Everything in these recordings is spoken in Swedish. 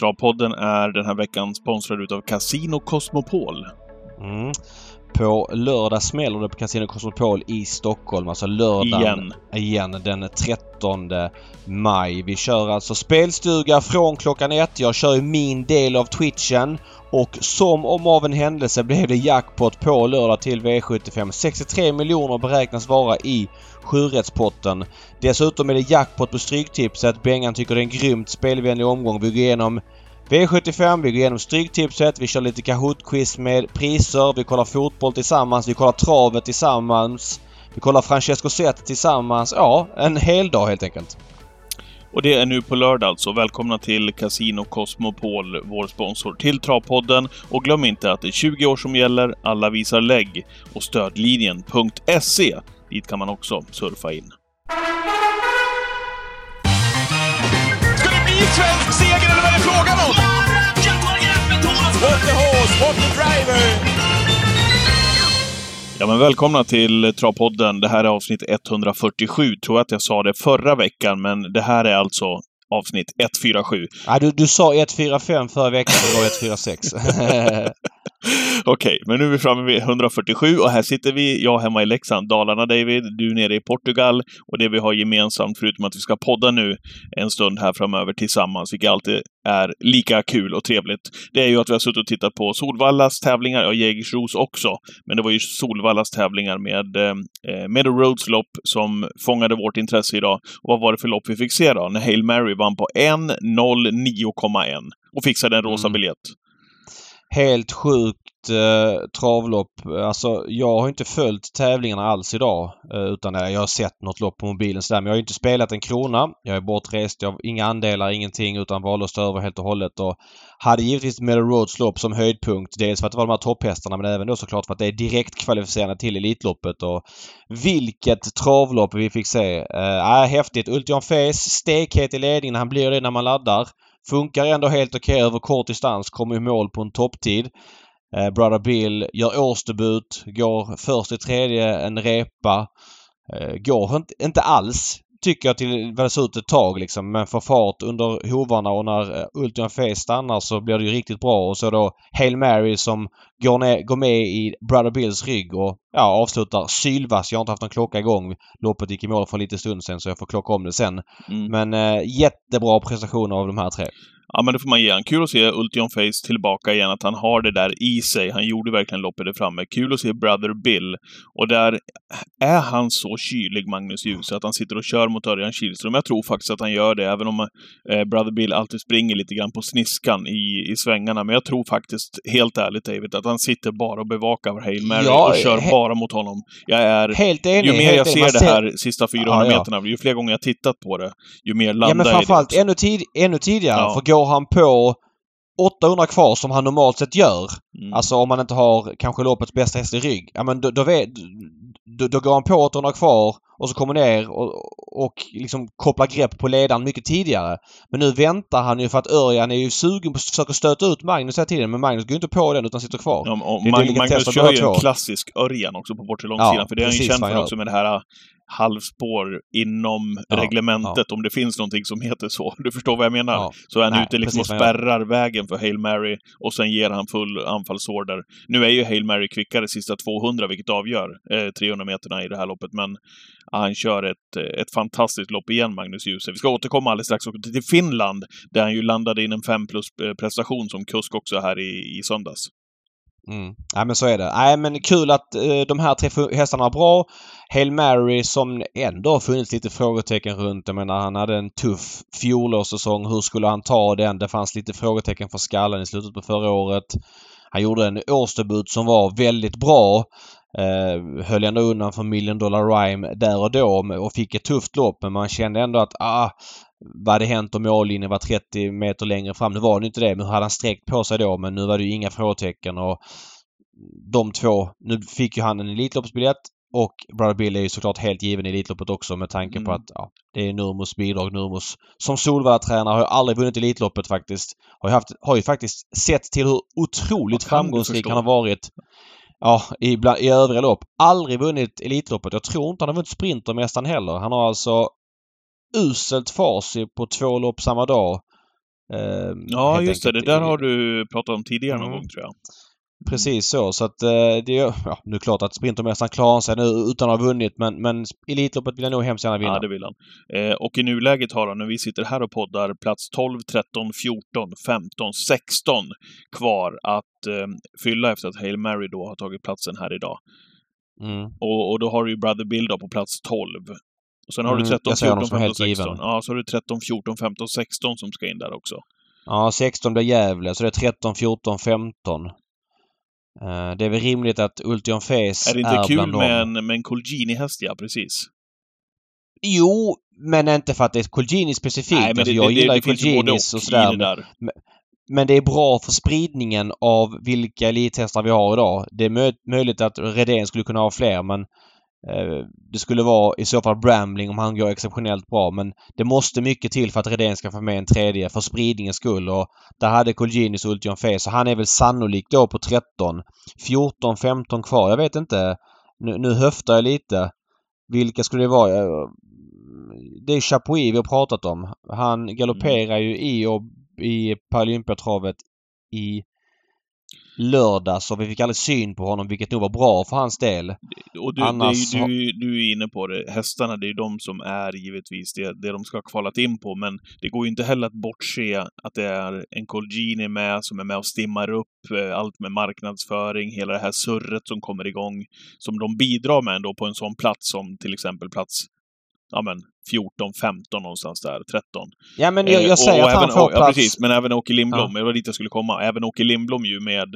Travpodden är den här veckan sponsrad utav Casino Cosmopol. Mm. På lördag smäller det på Casino Cosmopol i Stockholm. Alltså lördagen Igen. igen den 13 maj. Vi kör alltså spelstuga från klockan ett. Jag kör ju min del av twitchen. Och som om av en händelse blev det jackpot på lördag till V75. 63 miljoner beräknas vara i sjurättspotten. Dessutom är det jackpot på Stryktipset. Bengan tycker det är en grymt spelvänlig omgång. Vi går igenom V75, vi går igenom Stryktipset, vi kör lite Kahoot-quiz med priser, vi kollar fotboll tillsammans, vi kollar travet tillsammans. Vi kollar Francesco Zet tillsammans. Ja, en hel dag helt enkelt. Och det är nu på lördag alltså. Välkomna till Casino Cosmopol, vår sponsor till Travpodden. Och glöm inte att det är 20 år som gäller, alla visar lägg. Och stödlinjen.se. Dit kan man också surfa in. Ska det bli svensk seger eller vad är det frågan om? What the horse, what the driver! Ja, men välkomna till Travpodden. Det här är avsnitt 147. Tror att jag sa det förra veckan, men det här är alltså avsnitt 147. Ja, du, du sa 145 förra veckan, det var 146. Okej, men nu är vi framme vid 147 och här sitter vi, jag hemma i Leksand, Dalarna David, du nere i Portugal och det vi har gemensamt, förutom att vi ska podda nu en stund här framöver tillsammans, vilket alltid är lika kul och trevligt, det är ju att vi har suttit och tittat på Solvallas tävlingar, och Jägersros också, men det var ju Solvallas tävlingar med eh, Meadow Roads lopp som fångade vårt intresse idag. Och vad var det för lopp vi fick se då? När Hail Mary vann på 1.09,1 och fixade en rosa Mm. biljett. Helt sjukt eh, travlopp. Alltså jag har inte följt tävlingarna alls idag. Eh, utan jag har sett något lopp på mobilen sådär. Men jag har inte spelat en krona. Jag är bortrest. Jag har inga andelar, ingenting. Utan valde att stå över helt och hållet. Och hade givetvis Meadow Roads lopp som höjdpunkt. Dels för att det var de här topphästarna men även då såklart för att det är direkt kvalificerande till Elitloppet. Och vilket travlopp vi fick se. Eh, äh, häftigt. Ultion Face stekhet i ledningen. Han blir det när man laddar. Funkar ändå helt okej över kort distans. Kommer i mål på en topptid. Eh, Brother Bill gör årsdebut. Går först i tredje en repa. Eh, går inte, inte alls tycker jag till vad det ser ut ett tag liksom. Men får fart under hovarna och när eh, Face stannar så blir det ju riktigt bra. Och så då Hail Mary som går, ner, går med i Brother Bills rygg och ja, avslutar sylvass. Jag har inte haft någon klocka igång. Loppet gick i mål för en liten stund sen så jag får klocka om det sen. Mm. Men eh, jättebra prestationer av de här tre. Ja, men det får man ge han. Kul att se Ultion Face tillbaka igen, att han har det där i sig. Han gjorde verkligen loppet där framme. Kul att se Brother Bill. Och där är han så kylig, Magnus Djuse, att han sitter och kör mot Örjan Kihlström. Jag tror faktiskt att han gör det, även om eh, Brother Bill alltid springer lite grann på sniskan i, i svängarna. Men jag tror faktiskt, helt ärligt David, att han sitter bara och bevakar Hail Mary Ja, och kör he- bara mot honom. Jag är... Helt enig. Ju mer jag ser det här sista 400 Ja, ja. meterna, ju fler gånger jag tittat på det, ju mer landar Ja men jag i det framförallt också. ännu, tid, ännu tidigare. Ja. För går han på 800 kvar som han normalt sett gör. Mm. Alltså om man inte har kanske loppets bästa häst i rygg. Ja men då, då, vet, då, då går han på 800 kvar och så kommer ner och, och liksom kopplar grepp på ledaren mycket tidigare. Men nu väntar han ju för att Örjan är ju sugen på att försöka stöta ut Magnus hela tiden. Men Magnus går inte på den utan sitter kvar. Ja, Mag- Magnus kör ju en klassisk Örjan också på bortre långsidan, Ja, för det är han ju känd för också med det här halvspår inom Ja, reglementet, om det finns någonting som heter så. Du förstår vad jag menar? Ja. Så är han Nej, ute liksom och spärrar vägen för Hail Mary och sen ger han full anfallsorder. Nu är ju Hail Mary kvickare sista 200, vilket avgör eh, 300 meterna i det här loppet, men ja, han kör ett, eh, ett fantastiskt lopp igen, Magnus Djuse. Vi ska återkomma alldeles strax till Finland, där han ju landade in en 5 plus eh, prestation som kusk också här i, i söndags. Mm. Nej men så är det. Nej men kul att eh, de här tre hästarna var bra. Hail Mary som ändå har funnits lite frågetecken runt. Jag menar han hade en tuff fjolårssäsong. Hur skulle han ta den? Det fanns lite frågetecken för skallen i slutet på förra året. Han gjorde en årsdebut som var väldigt bra. Eh, höll ändå undan för Million Dollar Rhyme där och då och fick ett tufft lopp men man kände ändå att ah, vad hade hänt om mållinjen var 30 meter längre fram? Nu var det inte det, men hur hade han sträckt på sig då? Men nu var det ju inga frågetecken och de två, nu fick ju han en Elitloppsbiljett och Brother Bill är ju såklart helt given i Elitloppet också med tanke på Mm. att ja, det är Nurmos bidrag. Nurmos som Solvalla-tränare har ju aldrig vunnit Elitloppet faktiskt. Har ju, haft, har ju faktiskt sett till hur otroligt framgångsrik han har varit Ja, i, bland, i övriga lopp. Aldrig vunnit Elitloppet. Jag tror inte han har vunnit Sprintermästaren heller. Han har alltså uselt facit på två lopp samma dag. Eh, Ja, just det. Det enkelt. där har du pratat om tidigare någon Mm. gång, tror jag. Precis så. Så att eh, det är ja, nu är det klart att Sprintermästaren klarar sig nu utan att ha vunnit men, men Elitloppet vill jag nog hemskt gärna vinna. Ja, det vill han. Eh, och i nuläget har han, när vi sitter här och poddar, plats 12, 13, 14, 15, 16 kvar att eh, fylla efter att Hail Mary då har tagit platsen här idag. Mm. Och, och då har du ju Brother Bill då på plats 12. Och sen har du Mm, 13, jag ser honom 14, som 15, helt 16. given. Ja, så har du 13, 14, 15, 16 som ska in där också. Ja, 16 blir Gävle så det är 13, 14, 15. Eh, det är väl rimligt att Ultion Fes Är det inte kul bland dem. med en, med en Colgjini-häst, ja, precis. Jo, men inte för att det är Colgjini specifikt. Nej, men alltså, det, jag det, gillar ju Colginis och sådär. där. Men det är bra för spridningen av vilka elithästar vi har idag. Det är mö möjligt att Redén skulle kunna ha fler men det skulle vara i så fall Brambling om han går exceptionellt bra. Men det måste mycket till för att Redén ska få med en tredje för spridningens skull. Och där hade Colginis och Ultion Fes så han är väl sannolikt då på 13. 14, 15 kvar. Jag vet inte. Nu, nu höftar jag lite. Vilka skulle det vara? Eh, Det är Chapuis vi har pratat om. Han galopperar ju i och i Paralympiatravet i lördags och vi fick aldrig syn på honom vilket nog var bra för hans del. Och du, Annars det du, du är inne på det. Hästarna, det är ju de som är givetvis det, det de ska ha kvalat in på. Men det går ju inte heller att bortse att det är en Colgjini med som är med och stimmar upp eh, allt med marknadsföring, hela det här surret som kommer igång. Som de bidrar med ändå på en sån plats som till exempel plats ja men 14, 15 någonstans där, 13. Ja men jag, Eh, jag säger och att han även, får och, plats. Ja, precis. Men även Åke Lindblom. Det var dit jag skulle komma. Även Åke Lindblom ju med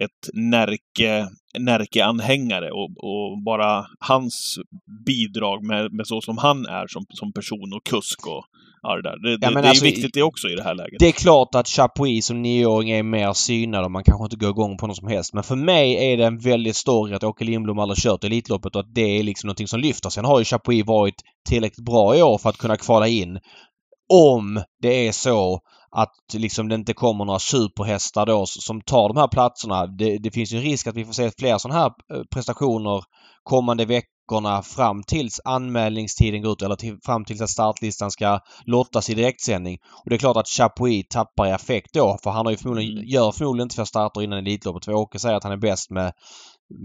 ett Närke, Närke-anhängare och, och bara hans bidrag med, med så som han är som, som person och kusk och ja, det där. Det, det, men det alltså, är viktigt det också i det här läget. Det är klart att Chapuis som nioåring är mer synad och man kanske inte går igång på något som helst. Men för mig är det en väldigt story att Åke Lindblom aldrig kört Elitloppet och att det är liksom någonting som lyfter. Sen har ju Chapuis varit tillräckligt bra i år för att kunna kvala in. Om det är så att liksom det inte kommer några superhästar då som tar de här platserna. Det, det finns ju en risk att vi får se fler sådana här eh, prestationer kommande veckorna fram tills anmälningstiden går ut eller till, fram tills att startlistan ska lottas i direktsändning. Och det är klart att Chapuis tappar i effekt då för han har ju förmodligen, Mm. gör förmodligen inte fler starter innan Elitloppet. För Åke säger att han är bäst med,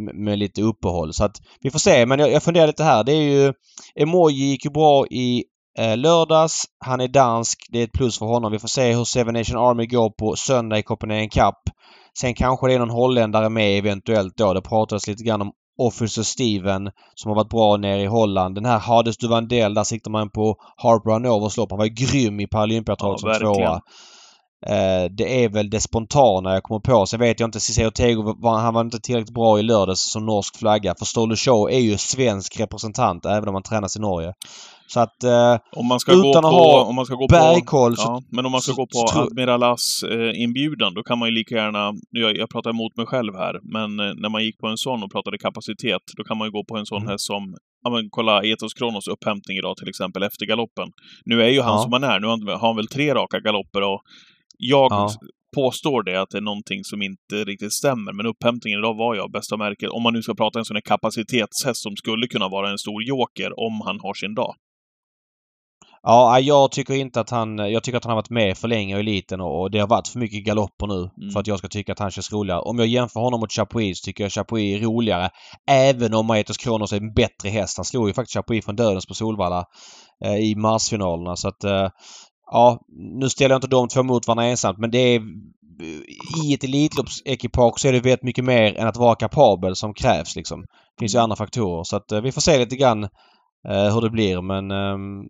med, med lite uppehåll. Så att vi får se. Men jag, jag funderar lite här. Det är ju... Emoji gick ju bra i eh, lördags. Han är dansk. Det är ett plus för honom. Vi får se hur Seven Nation Army går på söndag i Copenhagen Cup. Sen kanske det är någon holländare med eventuellt då. Det pratades lite grann om Officer Steven som har varit bra nere i Holland. Den här Hades du Vandell, där siktar man på Harper Hanovers lopp. Han var grym i Paralympiatravet Ja, som tvåa. Eh, det är väl det spontana jag kommer på. Sen vet jag inte, Cicero Tego, han var inte tillräckligt bra i lördags som norsk flagga. För Ståle Show är ju svensk representant även om han tränas i Norge. Så att... Eh, Om man ska Utan gå att på... ha Om man ska gå bergkoll på, så- ja, men om man ska så- gå på så tror- Admiral As eh, inbjudan, då kan man ju lika gärna... Jag, jag pratar emot mig själv här, men eh, när man gick på en sån och pratade kapacitet, då kan man ju gå på en sån Mm. häst som... Ja men kolla Etos Kronos upphämtning idag till exempel efter galoppen. Nu är ju han Ja. som han är. Nu har han väl tre raka galopper och jag Ja. påstår det att det är någonting som inte riktigt stämmer. Men upphämtningen idag var jag bästa märket. Om man nu ska prata en sån här kapacitetshäst som skulle kunna vara en stor joker om han har sin dag. Ja, jag tycker inte att han... Jag tycker att han har varit med för länge i eliten och, det har varit för mycket galopper nu Mm. för att jag ska tycka att han känns roligare. Om jag jämför honom mot Chapuis så tycker jag Chapuis är roligare. Även om Maetos Kronos är en bättre häst. Han slog ju faktiskt Chapuis från dödens på Solvalla eh, i marsfinalerna så att... Eh, ja, nu ställer jag inte de två mot varandra ensamt men det är... I ett Elitloppsekipage så är det väldigt mycket mer än att vara kapabel som krävs liksom. Det finns ju andra faktorer så att eh, vi får se lite grann eh, hur det blir men ehm,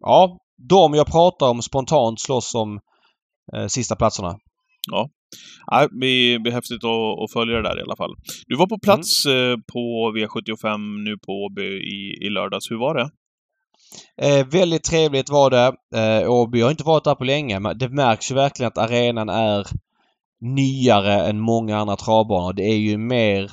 ja, de jag pratar om spontant slåss om eh, sista platserna. Nej, det blir häftigt att, att följa det där i alla fall. Du var på plats eh, på V75 nu på Åby i, i lördags. Hur var det? Eh, väldigt trevligt var det. Eh, Åby har inte varit där på länge men det märks ju verkligen att arenan är nyare än många andra travbanor. Det är ju mer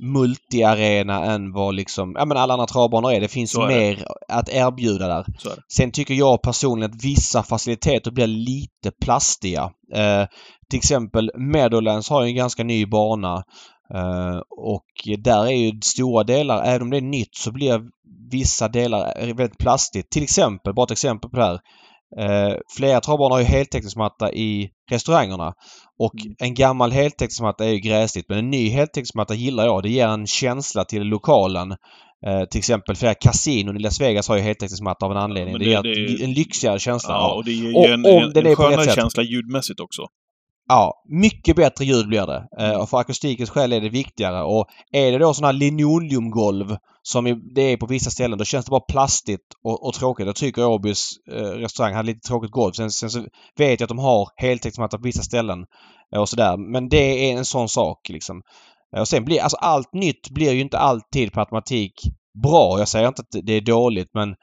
multiarena än vad liksom, ja men alla andra travbanor är. Det finns är det. mer att erbjuda där. Det. Sen tycker jag personligen att vissa faciliteter blir lite plastiga. Eh, till exempel Meadowlands har ju en ganska ny bana. Eh, och där är ju stora delar, även om det är nytt, så blir vissa delar väldigt plastigt. Till exempel, bara ett exempel på det här. Eh, flera travbanor har ju heltäckningsmatta i restaurangerna. Och Mm. en gammal heltäckningsmatta är ju gräsligt men en ny heltäckningsmatta gillar jag. Det ger en känsla till lokalen. Eh, till exempel flera kasinon i Las Vegas har ju heltäckningsmatta av en anledning. men det, det- ger det en lyxigare känsla. Ja, och det ger Och en, en, en rätt skönare känsla ljudmässigt också. Ja, mycket bättre ljud blir det. Eh, och för akustikens skäl är det viktigare. Och är det då sådana här linoleumgolv som det är på vissa ställen, då känns det bara plastigt och, och tråkigt. Jag tycker Åbys eh, restaurang hade lite tråkigt golv. Sen, sen så vet jag att de har heltäckningsmatta på vissa ställen eh, och sådär. Men det är en sån sak liksom. Eh, och sen blir, alltså allt nytt blir ju inte alltid per automatik bra. Jag säger inte att det är dåligt men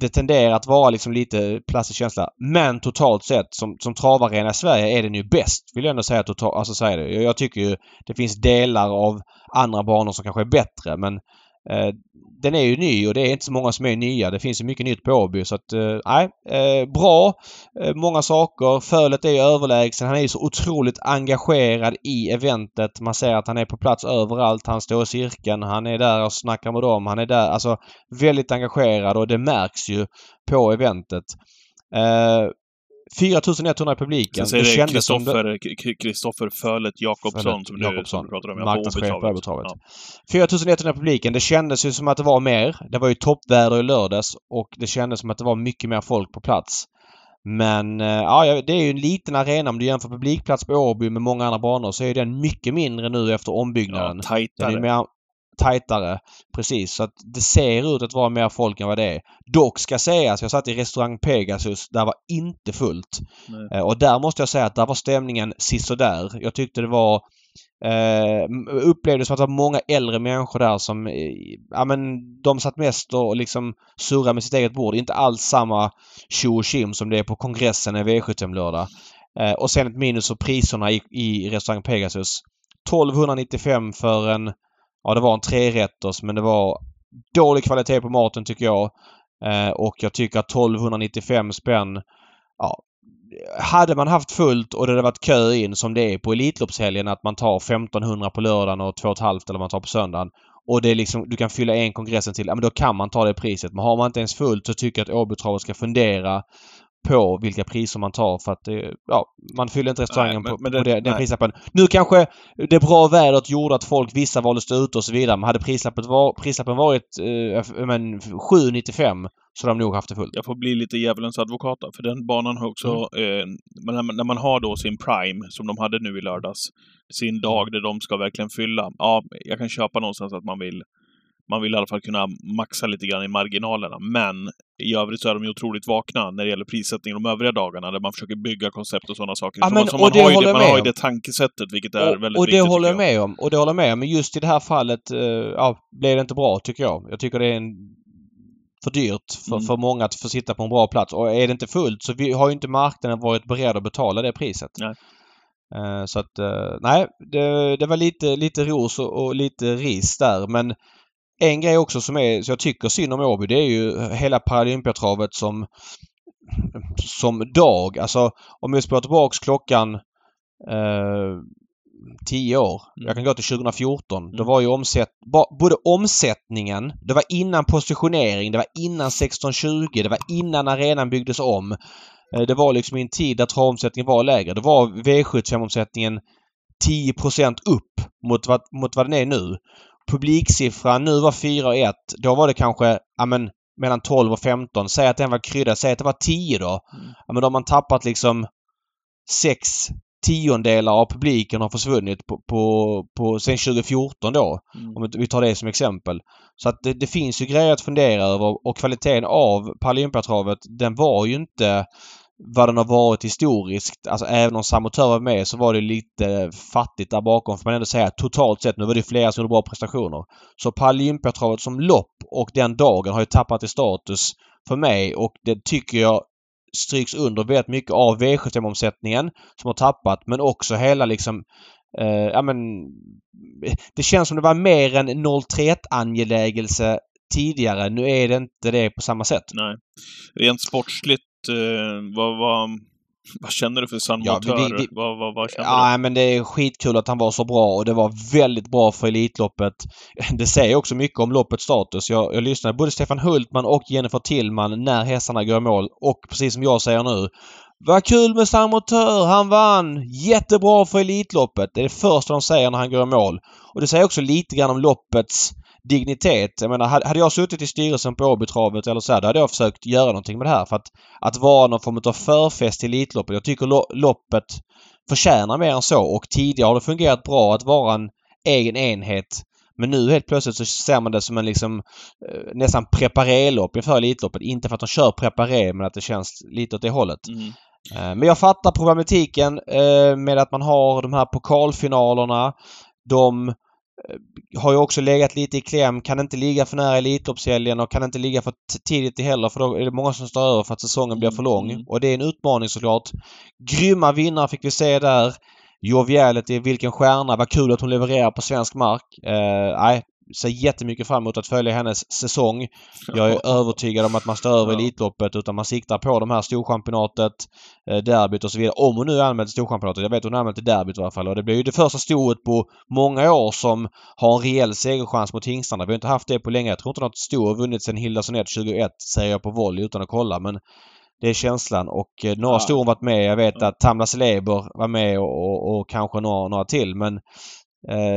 det tenderar att vara liksom lite plastig känsla. Men totalt sett som, som travarena i Sverige är den ju bäst. Vill jag ändå säga totalt, alltså säga det. Jag, jag tycker ju det finns delar av andra banor som kanske är bättre men Eh, den är ju ny och det är inte så många som är nya. Det finns ju mycket nytt på Åby så att eh, nej, eh, bra. Eh, många saker. Fölet är ju överlägsen. Han är ju så otroligt engagerad i eventet. Man ser att han är på plats överallt. Han står i cirkeln. Han är där och snackar med dem. Han är där. Alltså väldigt engagerad och det märks ju på eventet. Eh, 4100 i publiken. Sen säger det Kristoffer Kristoffer Fölet Jakobsson som du, som pratar om. Marknadschef på. Åbytravet. Ja. 4100 i publiken. Det kändes ju som att det var mer. Det var ju toppväder i lördags och det kändes som att det var mycket mer folk på plats. Men eh, ja, det är ju en liten arena. Om du jämför publikplats på Åby med många andra banor så är den mycket mindre nu efter ombyggnaden. Ja, Den är tajtare. mer tajtare. Precis. Så att det ser ut att vara mer folk än vad det är. Dock ska sägas, jag satt i restaurang Pegasus. Där var inte fullt. Nej. Eh, Och där måste jag säga att där var stämningen sisådär. Jag tyckte det var Eh, upplevde som att det var många äldre människor där som, eh, ja men de satt mest och liksom surrade med sitt eget bord. Inte alls samma tjo och tjim som det är på kongressen i V75-lördag. Eh, och sen ett minus för priserna i, i restaurang Pegasus. 1295 för en, ja det var en trerätters men det var dålig kvalitet på maten tycker jag. Eh, och jag tycker att 1295 spänn, ja hade man haft fullt och det hade varit kö in som det är på Elitloppshelgen att man tar 1500 på lördagen och 2,5 eller vad man tar på söndagen. Och det är liksom, du kan fylla en kongressen till. Ja men då kan man ta det priset. Men har man inte ens fullt så tycker jag att Åbytravet ska fundera på vilka priser man tar för att det, ja, man fyller inte restaurangen Nej, på, men på det- det, den prislappen. Nu kanske det bra vädret gjorde att folk, vissa valde att stå ute och så vidare. Men hade prislappen, var, prislappen varit eh, men 795 så hade de nog haft det fullt. Jag får bli lite djävulens advokat för den banan har också, Mm. eh, men när, man- när man har då sin prime, som de hade nu i lördags, sin dag där de ska verkligen fylla. Ja, jag kan köpa någonstans att man vill, man vill i alla fall kunna maxa lite grann i marginalerna. Men i övrigt så är de ju otroligt vakna när det gäller prissättning de övriga dagarna, där man försöker bygga koncept och sådana saker. Ja, så men- man, så och man har ju det, man har ju det tankesättet, vilket är och, väldigt och det viktigt. håller jag med om. Och det håller jag med om. Men just i det här fallet eh, ja, blev det inte bra tycker jag. Jag tycker det är en, för dyrt för, Mm. för många att få sitta på en bra plats. Och är det inte fullt så vi, har ju inte marknaden varit beredd att betala det priset. Nej. Eh, så att eh, nej, det, det var lite, lite ros och, och lite ris där. Men en grej också som är, så jag tycker synd om Åby, det är ju hela Paralympiatravet som som dag. Alltså om vi spelar tillbaks klockan eh, 10 år. Mm. Jag kan gå till 2014. Då Mm. var ju omsätt, både omsättningen, det var innan positionering, det var innan 1620, det var innan arenan byggdes om. Eh, Det var liksom i en tid där travomsättningen var lägre. Då var V75-omsättningen 10% upp mot vad, mot vad den är nu. Publiksiffran nu var 4-1. Då var det kanske, ja men mellan 12 och 15. Säg att den var kryddad. Säg att det var 10 då. Mm. Ja, men då har man tappat liksom sex tiondelar av publiken har försvunnit på, på, på sen 2014 då. Mm. Om vi tar det som exempel. Så att det, det finns ju grejer att fundera över och kvaliteten av Paralympiatravet den var ju inte vad den har varit historiskt. Alltså även om Samotör var med så var det lite fattigt där bakom får man ändå säga. Totalt sett, nu var det flera som gjorde bra prestationer. Så Paralympiatravet som lopp och den dagen har ju tappat i status för mig och det tycker jag stryks under väldigt mycket av V75-omsättningen som har tappat men också hela liksom eh, ja men det känns som det var mer en 031 angelägelse tidigare. Nu är det inte det på samma sätt. Nej. Rent sportsligt, vad, vad, Vad känner du för San Ja, vi- vi- vad, vad, vad känner Ja, men det är skitkul att han var så bra och det var väldigt bra för Elitloppet. Det säger också mycket om loppets status. Jag, jag lyssnade både Stefan Hultman och Jennifer Tillman när hästarna går i mål och precis som jag säger nu. Vad kul med Samotör! Han vann! Jättebra för Elitloppet! Det är det första de säger när han går i mål. Och det säger också lite grann om loppets dignitet. Jag menar, hade jag suttit i styrelsen på Åbytravet eller så här, då hade jag försökt göra någonting med det här. För att, att vara någon form av förfest till Elitloppet. Jag tycker lo- loppet förtjänar mer än så och tidigare har det fungerat bra att vara en egen enhet. Men nu helt plötsligt så ser man det som en liksom eh, nästan preparé-lopp inför Elitloppet. Inte för att de kör preparé men att det känns lite åt det hållet. Mm. Eh, Men jag fattar problematiken eh, med att man har de här pokalfinalerna. De har ju också legat lite i kläm. Kan inte ligga för nära Elitloppshelgen och kan inte ligga för tidigt heller för då är det många som står över för att säsongen blir för lång. Mm. Och det är en utmaning såklart. Grymma vinnare fick vi se där. Joviality, vilken stjärna. Vad kul att hon levererar på svensk mark. Eh, nej, ser jättemycket fram emot att följa hennes säsong. Jag är övertygad om att man står över Ja. Elitloppet utan man siktar på de här Storchampionatet, eh, derbyt och så vidare. Om hon nu till Storchampionatet. Jag vet hon är anmäld till derbyt i alla fall. Och det blir ju det första stoet på många år som har en reell segerchans mot hingstarna. Vi har inte haft det på länge. Jag tror inte något sto har vunnits sedan Hilda Sonett 2001, säger jag på volley utan att kolla. Men det är känslan och eh, några Ja. stor har varit med. Jag vet att Tamla Celeber var med och, och, och kanske några, några till. Men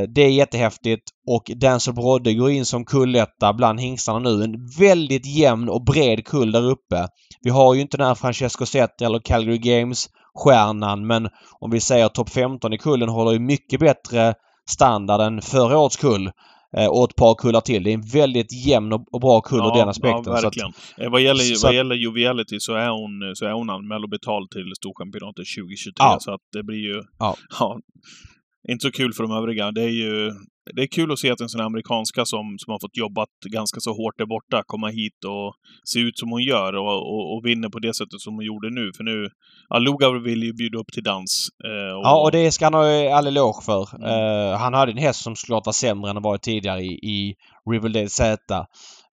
det är jättehäftigt och Dancer Brodde går in som kulletta bland hingstarna nu. En väldigt jämn och bred kull där uppe. Vi har ju inte den här Francesco Zet eller Calgary Games-stjärnan men om vi säger topp 15 i kullen håller ju mycket bättre standard än förra årets kull. Eh, och ett par kullar till. Det är en väldigt jämn och bra kull ur den aspekten. Ja, så att, verkligen. Eh, vad, gäller, så vad gäller Joviality så är hon, så är hon anmäld och betald till Storchampionatet 2023. Ja. Så att det blir ju... Ja. ja, inte så kul för de övriga. Det är ju... Det är kul att se att en sån här amerikanska som, som har fått jobbat ganska så hårt där borta komma hit och se ut som hon gör och, och, och vinner på det sättet som hon gjorde nu. För nu... Ja, Luga vill ju bjuda upp till dans. eh, Ja, och det ska han ha all eloge för. Mm. Eh, han hade en häst som såklart var sämre än den varit tidigare i, i Riverdale Z.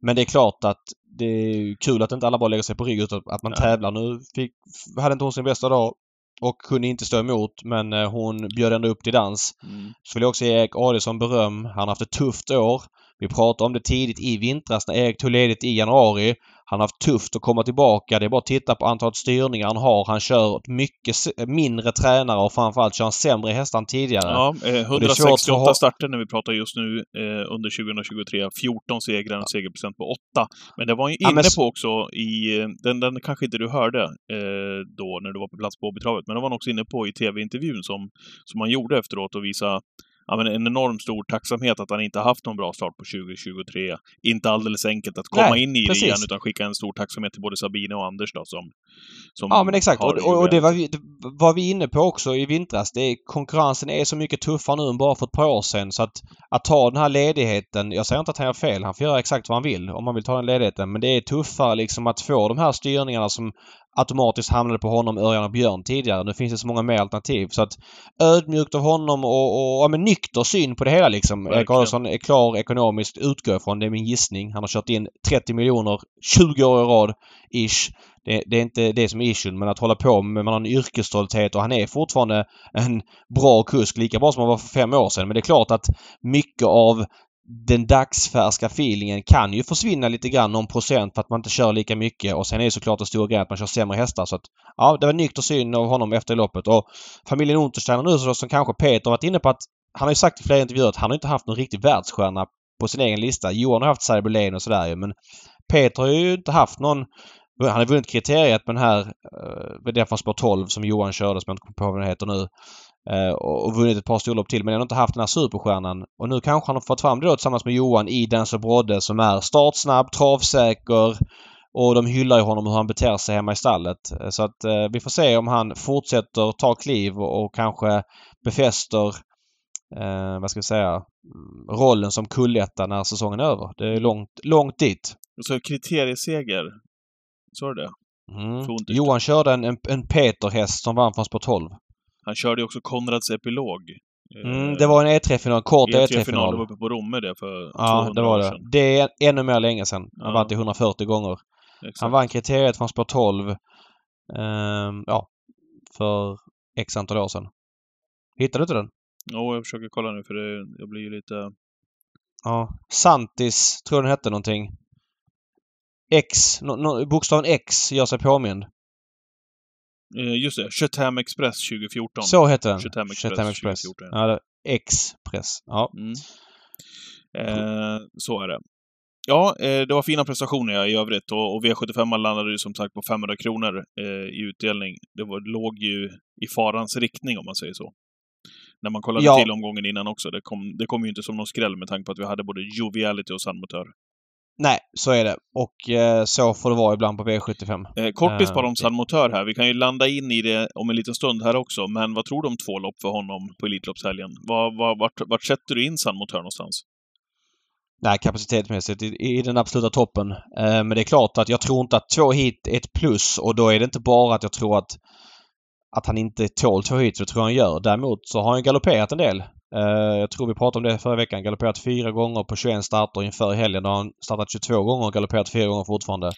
Men det är klart att det är kul att inte alla bara lägger sig på rygg utan att man Nej. tävlar. Nu fick, hade inte hon sin bästa dag och kunde inte stå emot men eh, hon bjöd ändå upp till dans. Mm. Så vill jag också ge Erik Adielsson beröm. Han har haft ett tufft år. Vi pratade om det tidigt i vintras när Erik tog ledigt i januari. Han har haft tufft att komma tillbaka. Det är bara att titta på antalet styrningar han har. Han kör mycket mindre tränare och framförallt kör han sämre hästar än tidigare. Ja, eh, det är svårt 168 för- starter när vi pratar just nu eh, under 2023. 14 segrar, en segerprocent på 8. Men det var ju Ja, inne men s- på också i, eh, den, den kanske inte du hörde eh, då när du var på plats på Åbytravet, men det var han också inne på i tv-intervjun som, som han gjorde efteråt och visa ja, men en enorm stor tacksamhet att han inte haft någon bra start på 2023. Inte alldeles enkelt att komma Nej, in i precis. det igen, utan skicka en stor tacksamhet till både Sabine och Anders då som, som Ja men exakt. Och, och, och det var vi, det var vi inne på också i vintras. Det är, konkurrensen är så mycket tuffare nu än bara för ett par år sedan. Så att, att ta den här ledigheten. Jag säger inte att han gör fel. Han får göra exakt vad han vill om han vill ta den ledigheten. Men det är tuffare liksom att få de här styrningarna som automatiskt hamnade på honom, Örjan och Björn tidigare. Nu finns det så många mer alternativ. Så att ödmjukt av honom och, och ja, men nykter syn på det hela liksom. Erik. Adolfsson är klar ekonomiskt, utgår ifrån. Det är min gissning. Han har kört in 30 miljoner 20 år i rad, ish. Det, det är inte det som är issuen, men att hålla på med, man har en yrkesstolthet och han är fortfarande en bra kusk, lika bra som han var för fem år sedan. Men det är klart att mycket av den dagsfärska feelingen kan ju försvinna lite grann, någon procent för att man inte kör lika mycket och sen är det såklart den stora grejen att man kör sämre hästar. Så att, ja, det var nykter syn av honom efter loppet och familjen Untersteiner nu så som kanske Peter varit inne på att han har ju sagt i flera intervjuer att han har inte haft någon riktig världsstjärna på sin egen lista. Johan har haft Cyberlane och sådär ju men Peter har ju inte haft någon han har vunnit kriteriet med den här eh, med den från spår 12 som Johan körde som jag inte kommer på vad den heter nu. Eh, och, vunnit ett par storlopp till men har inte haft den här superstjärnan. Och nu kanske han har fått fram det då tillsammans med Johan i Dancer Brodde som är startsnabb, travsäker och de hyllar ju honom hur han beter sig hemma i stallet. Eh, Så att eh, vi får se om han fortsätter ta kliv och, och kanske befäster eh, vad ska vi säga, mm, rollen som kulletta när säsongen är över. Det är långt, långt dit. Så kriterieseger. Så är det. Mm. Johan körde en, en, en Peter-häst som vann från Sport 12. Han körde ju också Konrads epilog. Mm, det var en E3-final, kort E3-final E3-final. uppe på Romme det för Ja, 200 det var det. sedan. Det är ännu mer länge sedan. Han Ja. vann till 140 gånger. Exakt. Han vann kriteriet från Sport 12. Ehm, ja. för x antal år sedan. Hittade du inte den? Jo, jag försöker kolla nu för det, jag blir ju lite... Ja. Santis, tror den hette någonting. X, no, no, bokstaven X gör sig påmind. Eh, just det, Chatham Express 2014. Så hette den. Chatham Express, Chatham Express. 2014. Ja, Express. Ja. Mm. Eh, så är det. Ja, eh, det var fina prestationer i övrigt och, och V75 landade ju som sagt på 500 kronor eh, i utdelning. Det var, låg ju i farans riktning om man säger så. När man kollade Ja. till omgången innan också. Det kom, det kom ju inte som någon skräll med tanke på att vi hade både Joviality och Sandmotör. Nej, så är det. Och eh, så får det vara ibland på V75. Eh, kortvis Eh, bara om det- Sandmotör här. Vi kan ju landa in i det om en liten stund här också. Men vad tror du om två lopp för honom på Elitloppshelgen? Var, var, vart, vart sätter du in Sandmotör någonstans? Nej, kapacitetsmässigt i, i den absoluta toppen. Eh, men det är klart att jag tror inte att två hit är ett plus och då är det inte bara att jag tror att att han inte tål två hit, för det tror jag han gör. Däremot så har han galopperat en del. Eh, jag tror vi pratade om det förra veckan. Galopperat fyra gånger på 21 starter inför helgen. Då har han startat 22 gånger och galopperat fyra gånger fortfarande.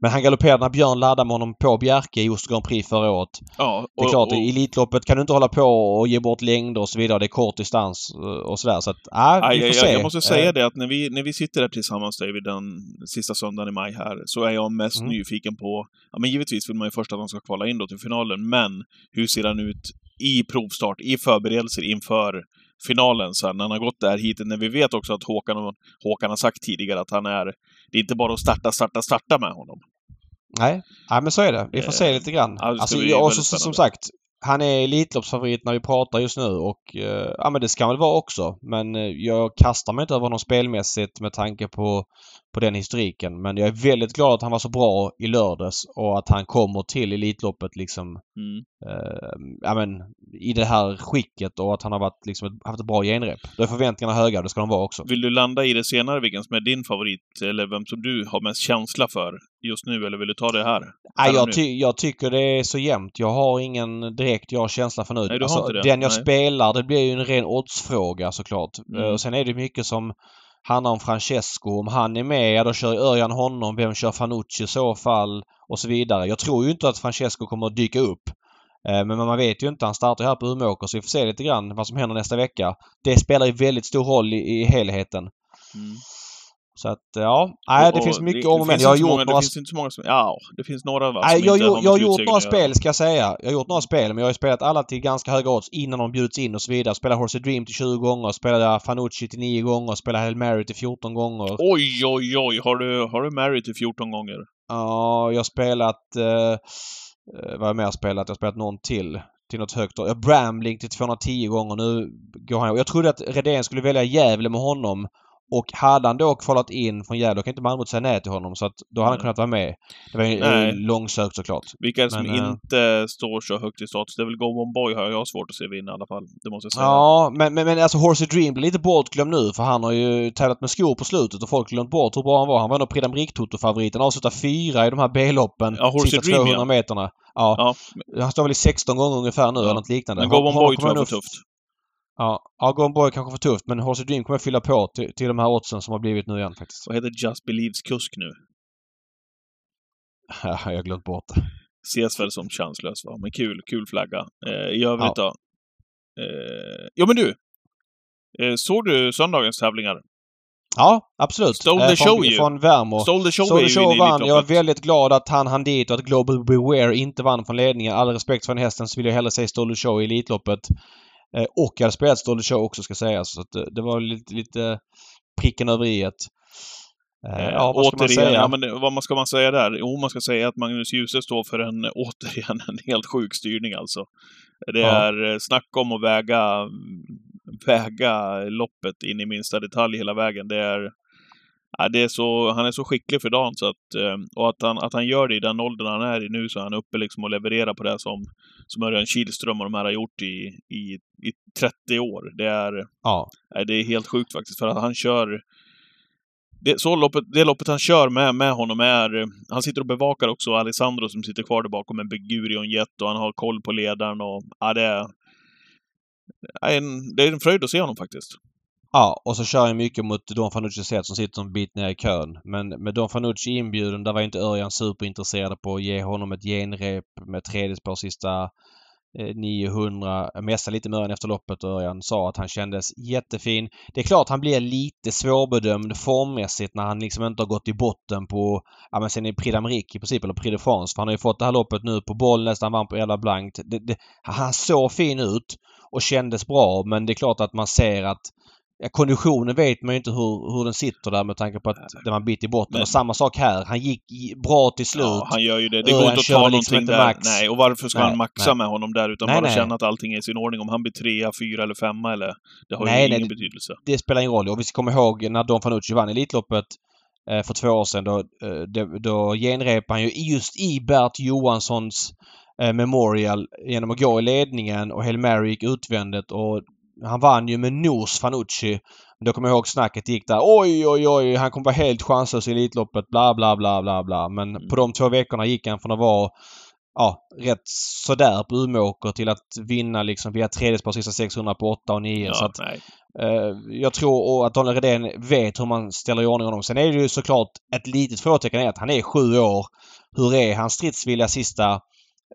Men han galopperade när Björn laddade med honom på Bjerke i Ost Grand Prix förra året. Ja, Det är klart, i Elitloppet kan du inte hålla på och ge bort längder och så vidare. Det är kort distans eh, och sådär. Så att, Aj, vi får jag, se. jag, måste säga Eh, det att när vi, när vi sitter här tillsammans David den sista söndagen i maj här så är jag mest Mm. nyfiken på, ja men givetvis vill man ju först att de ska kvala in då till finalen, men hur ser han ut i provstart, i förberedelser inför finalen sen när han har gått där hit när vi vet också att Håkan, Håkan har sagt tidigare att han är, det är inte bara att starta, starta, starta med honom. Nej, nej men så är det. Vi får se Eh, lite grann. ja, alltså, och så, som sagt, han är Elitloppsfavorit när vi pratar just nu och eh, ja men det ska han väl vara också. Men eh, jag kastar mig inte över honom spelmässigt med tanke på, på den historiken. Men jag är väldigt glad att han var så bra i lördags och att han kommer till Elitloppet liksom Mm. eh, ja men i det här skicket och att han har varit, liksom, haft ett bra genrep. Då är förväntningarna höga och det ska de vara också. Vill du landa i det senare, vilken som är din favorit, eller vem som du har mest känsla för just nu, eller vill du ta det här? Nej, jag, ty jag tycker det är så jämnt. Jag har ingen direkt jag har känsla för nu. Nej, du har inte det. Den jag Nej. spelar, det blir ju en ren oddsfråga såklart. Mm. Eh, Och sen är det mycket som handlar om Francesco. Om han är med, ja då kör Örjan honom. Vem kör Fanucci i så fall? Och så vidare. Jag tror ju inte att Francesco kommer att dyka upp. Eh, Men man vet ju inte. Han startar här på Umeåker så vi får se lite grann vad som händer nästa vecka. Det spelar ju väldigt stor roll i, i helheten. Mm. Så att ja, nej, det Och- finns och mycket det, om det men Jag har gjort många, några Det finns inte så många som... Ja, det finns några va, Nej, jag, har jag har gjort några spel ska jag säga. Jag har gjort några spel men jag har spelat alla till ganska höga odds innan de bjuds in och så vidare. Spelade Horse Dream till 20 gånger, spelade Fanucci till 9 gånger, spelade Hail Mary till 14 gånger. Oj, oj, oj! Har du, har du Mary till 14 gånger? Ja, jag har spelat... Eh, eh, vad har jag mer spelat? Jag har spelat någon till. Till något högt. Bramling till 210 gånger. Nu går han... Jag trodde att Redén skulle välja Gävle med honom. Och hade han då kvalat in från Gävle, då kan inte Malmö säga nej till honom. Så att då hade han kunnat vara med. Det var ju Nej. långsökt såklart. Vilka är det som eh, inte står så högt i status? Det är väl Go Boy har jag svårt att se vinna i alla fall. Det måste jag säga. Ja, men, men, men alltså Horsey Dream blir lite bortglömd nu för han har ju tävlat med skor på slutet och folk glömt bort hur bra han var. Han var nog Prix d'Amérique-toto-favoriten. Avslutade fyra i de här B-loppen. Ja, Horsey Dream, 200 ja. meterna. Ja. Ja, Han står väl i 16 gånger ungefär nu Ja. eller något liknande. men Go Boy tror jag får tufft. Ja, ja Boy kanske för tufft men Horsey Dream kommer fylla på till, till de här oddsen som har blivit nu igen faktiskt. Vad heter Just Believes kusk nu? Ja, jag har glömt bort det. Ses väl som chanslös va? Men kul, kul flagga. Eh, I övrigt då? Eh, ja men du! Eh, såg du söndagens tävlingar? Ja, absolut. Stole the Eh, från, show ju. Från Värmo. Stole the show Stole the Show vann. Jag är väldigt glad att han hann dit och att Global Beware inte vann från ledningen. All respekt för den hästen så vill jag hellre se Stole the Show i Elitloppet. Eh, och hade spelat Stole the Show också ska sägas. Så att det, var lite, lite pricken över i ett. Eh, ja, vad ska man återigen, säga? Ja, men vad man ska man säga där? Jo, man ska säga att Magnus Djuse står för en, återigen, en helt sjuk styrning alltså. Det Ja. är eh, snack om att väga, väga loppet in i minsta detalj hela vägen. Det är, ja, det är så, han är så skicklig för dagen så att, eh, och att han, att han gör det i den åldern han är i nu så är han uppe liksom och levererar på det som, som Örjan Kihlström och de här har gjort i, i, i 30 år. Det är, Ja. Det är helt sjukt faktiskt, för att han kör... Det, så loppet, det loppet han kör med, med honom är... Han sitter och bevakar också Alessandro som sitter kvar där bakom en Begurion Jet och han har koll på ledaren och... Ja, det är... En, det är en fröjd att se honom faktiskt. Ja, och så kör jag mycket mot Don Fanucci Zet som sitter en bit ner i kön. Men med Don Fanucci inbjuden, där var inte Örjan superintresserad på att ge honom ett genrep med tredje spår sista 900, jag messade lite med Örjan efter loppet och Örjan sa att han kändes jättefin. Det är klart han blir lite svårbedömd formmässigt när han liksom inte har gått i botten på, ja men sen i Prix d'Amérique i princip, eller Prix de France. För han har ju fått det här loppet nu på boll, nästan vann på 11 blankt. Det, det, han såg fin ut och kändes bra men det är klart att man ser att Ja, konditionen vet man ju inte hur, hur den sitter där med tanke på att den var bit i botten. Men, och samma sak här. Han gick bra till slut. Ja, han gör ju det. Det går inte att ta liksom någonting där. Max. Nej, och varför ska nej, han maxa nej. med honom där? Utan nej, bara nej. känna att allting är i sin ordning. Om han blir trea, fyra eller femma eller... Det har nej, ju ingen betydelse. Det spelar ingen roll. Och vi ska komma ihåg när Don Fanucci vann Elitloppet eh, för två år sedan. Då, eh, då, då genrepade han ju just i Bert Johanssons eh, Memorial genom att gå i ledningen och Hail Mary gick utvändigt och han vann ju med nos Fanucci. Då kommer jag ihåg snacket gick där. Oj, oj, oj, han kommer vara helt chanslös i Elitloppet. Bla, bla, bla, bla, bla. Men mm. på de två veckorna gick han från att vara ja, rätt sådär på Umeåker till att vinna liksom via tredjespår sista 600 på 8 och 9. Ja, så att, eh, jag tror att Daniel Redén vet hur man ställer i ordning honom. Sen är det ju såklart ett litet frågetecken är att han är sju år. Hur är hans stridsvilja sista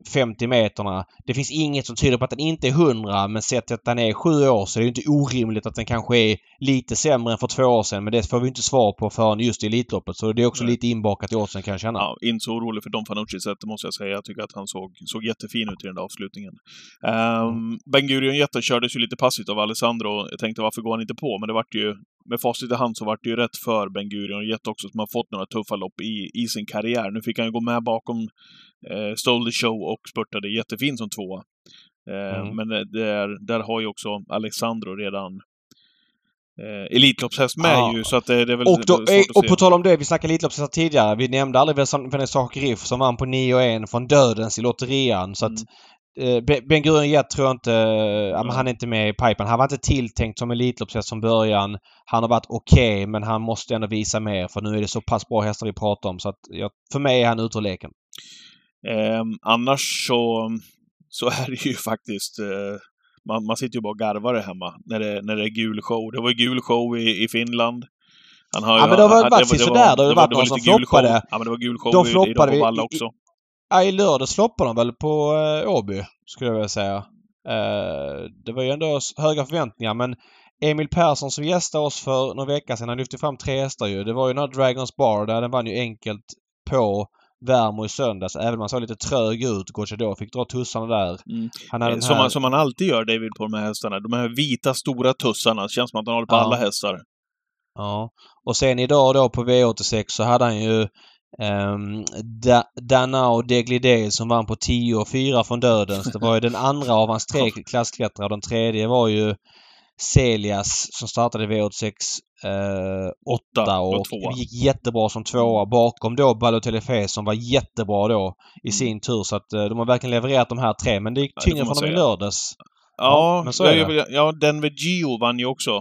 50 meterna. Det finns inget som tyder på att den inte är 100 men sett att den är 7 år så är det inte orimligt att den kanske är lite sämre än för två år sedan. Men det får vi inte svar på förrän just i Elitloppet. Så det är också Nej. lite inbakat i oddsen kan jag känna. Ja, inte så orolig för Don Fanucci sätt måste jag säga. Jag tycker att han såg, såg jättefin ut i den där avslutningen. Um. Ben Gurion Jetta kördes ju lite passivt av Alessandro. Jag tänkte varför går han inte på? Men det vart ju med facit i hand så vart det ju rätt för Ben Gurion Jetta också som har fått några tuffa lopp i, i sin karriär. Nu fick han ju gå med bakom eh, Stole the Show och spurtade jättefin som tvåa. Eh, mm. Men där, där har ju också Alexandro redan eh, Elitloppshäst med ja. ju, så att det, det är väl och, då, svårt att och se. på tal om det, vi snackade Elitloppshästar tidigare. Vi nämnde aldrig Vanessa Griff som vann på 9 1 från Dödens i lotterian. Så att mm. eh, Ben Gurion tror jag inte... Ja, men han är inte med i pipen. Han var inte tilltänkt som Elitloppshäst från början. Han har varit okej okay, men han måste ändå visa mer för nu är det så pass bra hästar vi pratar om så att jag, för mig är han ute ur leken. Eh, annars så, så är det ju faktiskt eh, man, man sitter ju bara och garvar det hemma när det, när det är gul show. Det var gul show i, i Finland. Han har ja, men det har varit sådär. Det har varit någon som floppade. Ja, men det var gul show de floppade i, i också. Ja, i lördags floppade de väl på eh, Åby, skulle jag vilja säga. Eh, det var ju ändå höga förväntningar, men Emil Persson som gästade oss för några veckor sedan, han lyfte fram tre hästar ju. Det var ju den här Dragons Bar där den vann ju enkelt på Värmo i söndags. Även om han såg lite trög ut, Gocciador fick dra tussarna där. Mm. Han hade som, här... man, som man alltid gör, David, på de här hästarna. De här vita, stora tussarna. Det känns som att han håller på ja. alla hästar. Ja. Och sen idag då på V86 så hade han ju um, da Danao Deglidé som vann på 10 och 4 från dödens. Det var ju den andra av hans tre klassklättrare och den tredje var ju Celias som startade V86 eh, 8 och, och gick jättebra som tvåa bakom då Balotelli som var jättebra då i mm. sin tur. Så att eh, de har verkligen levererat de här tre. Men det gick tyngre för dem i lördags. Ja, ja, ja, ja Denver Gio vann ju också.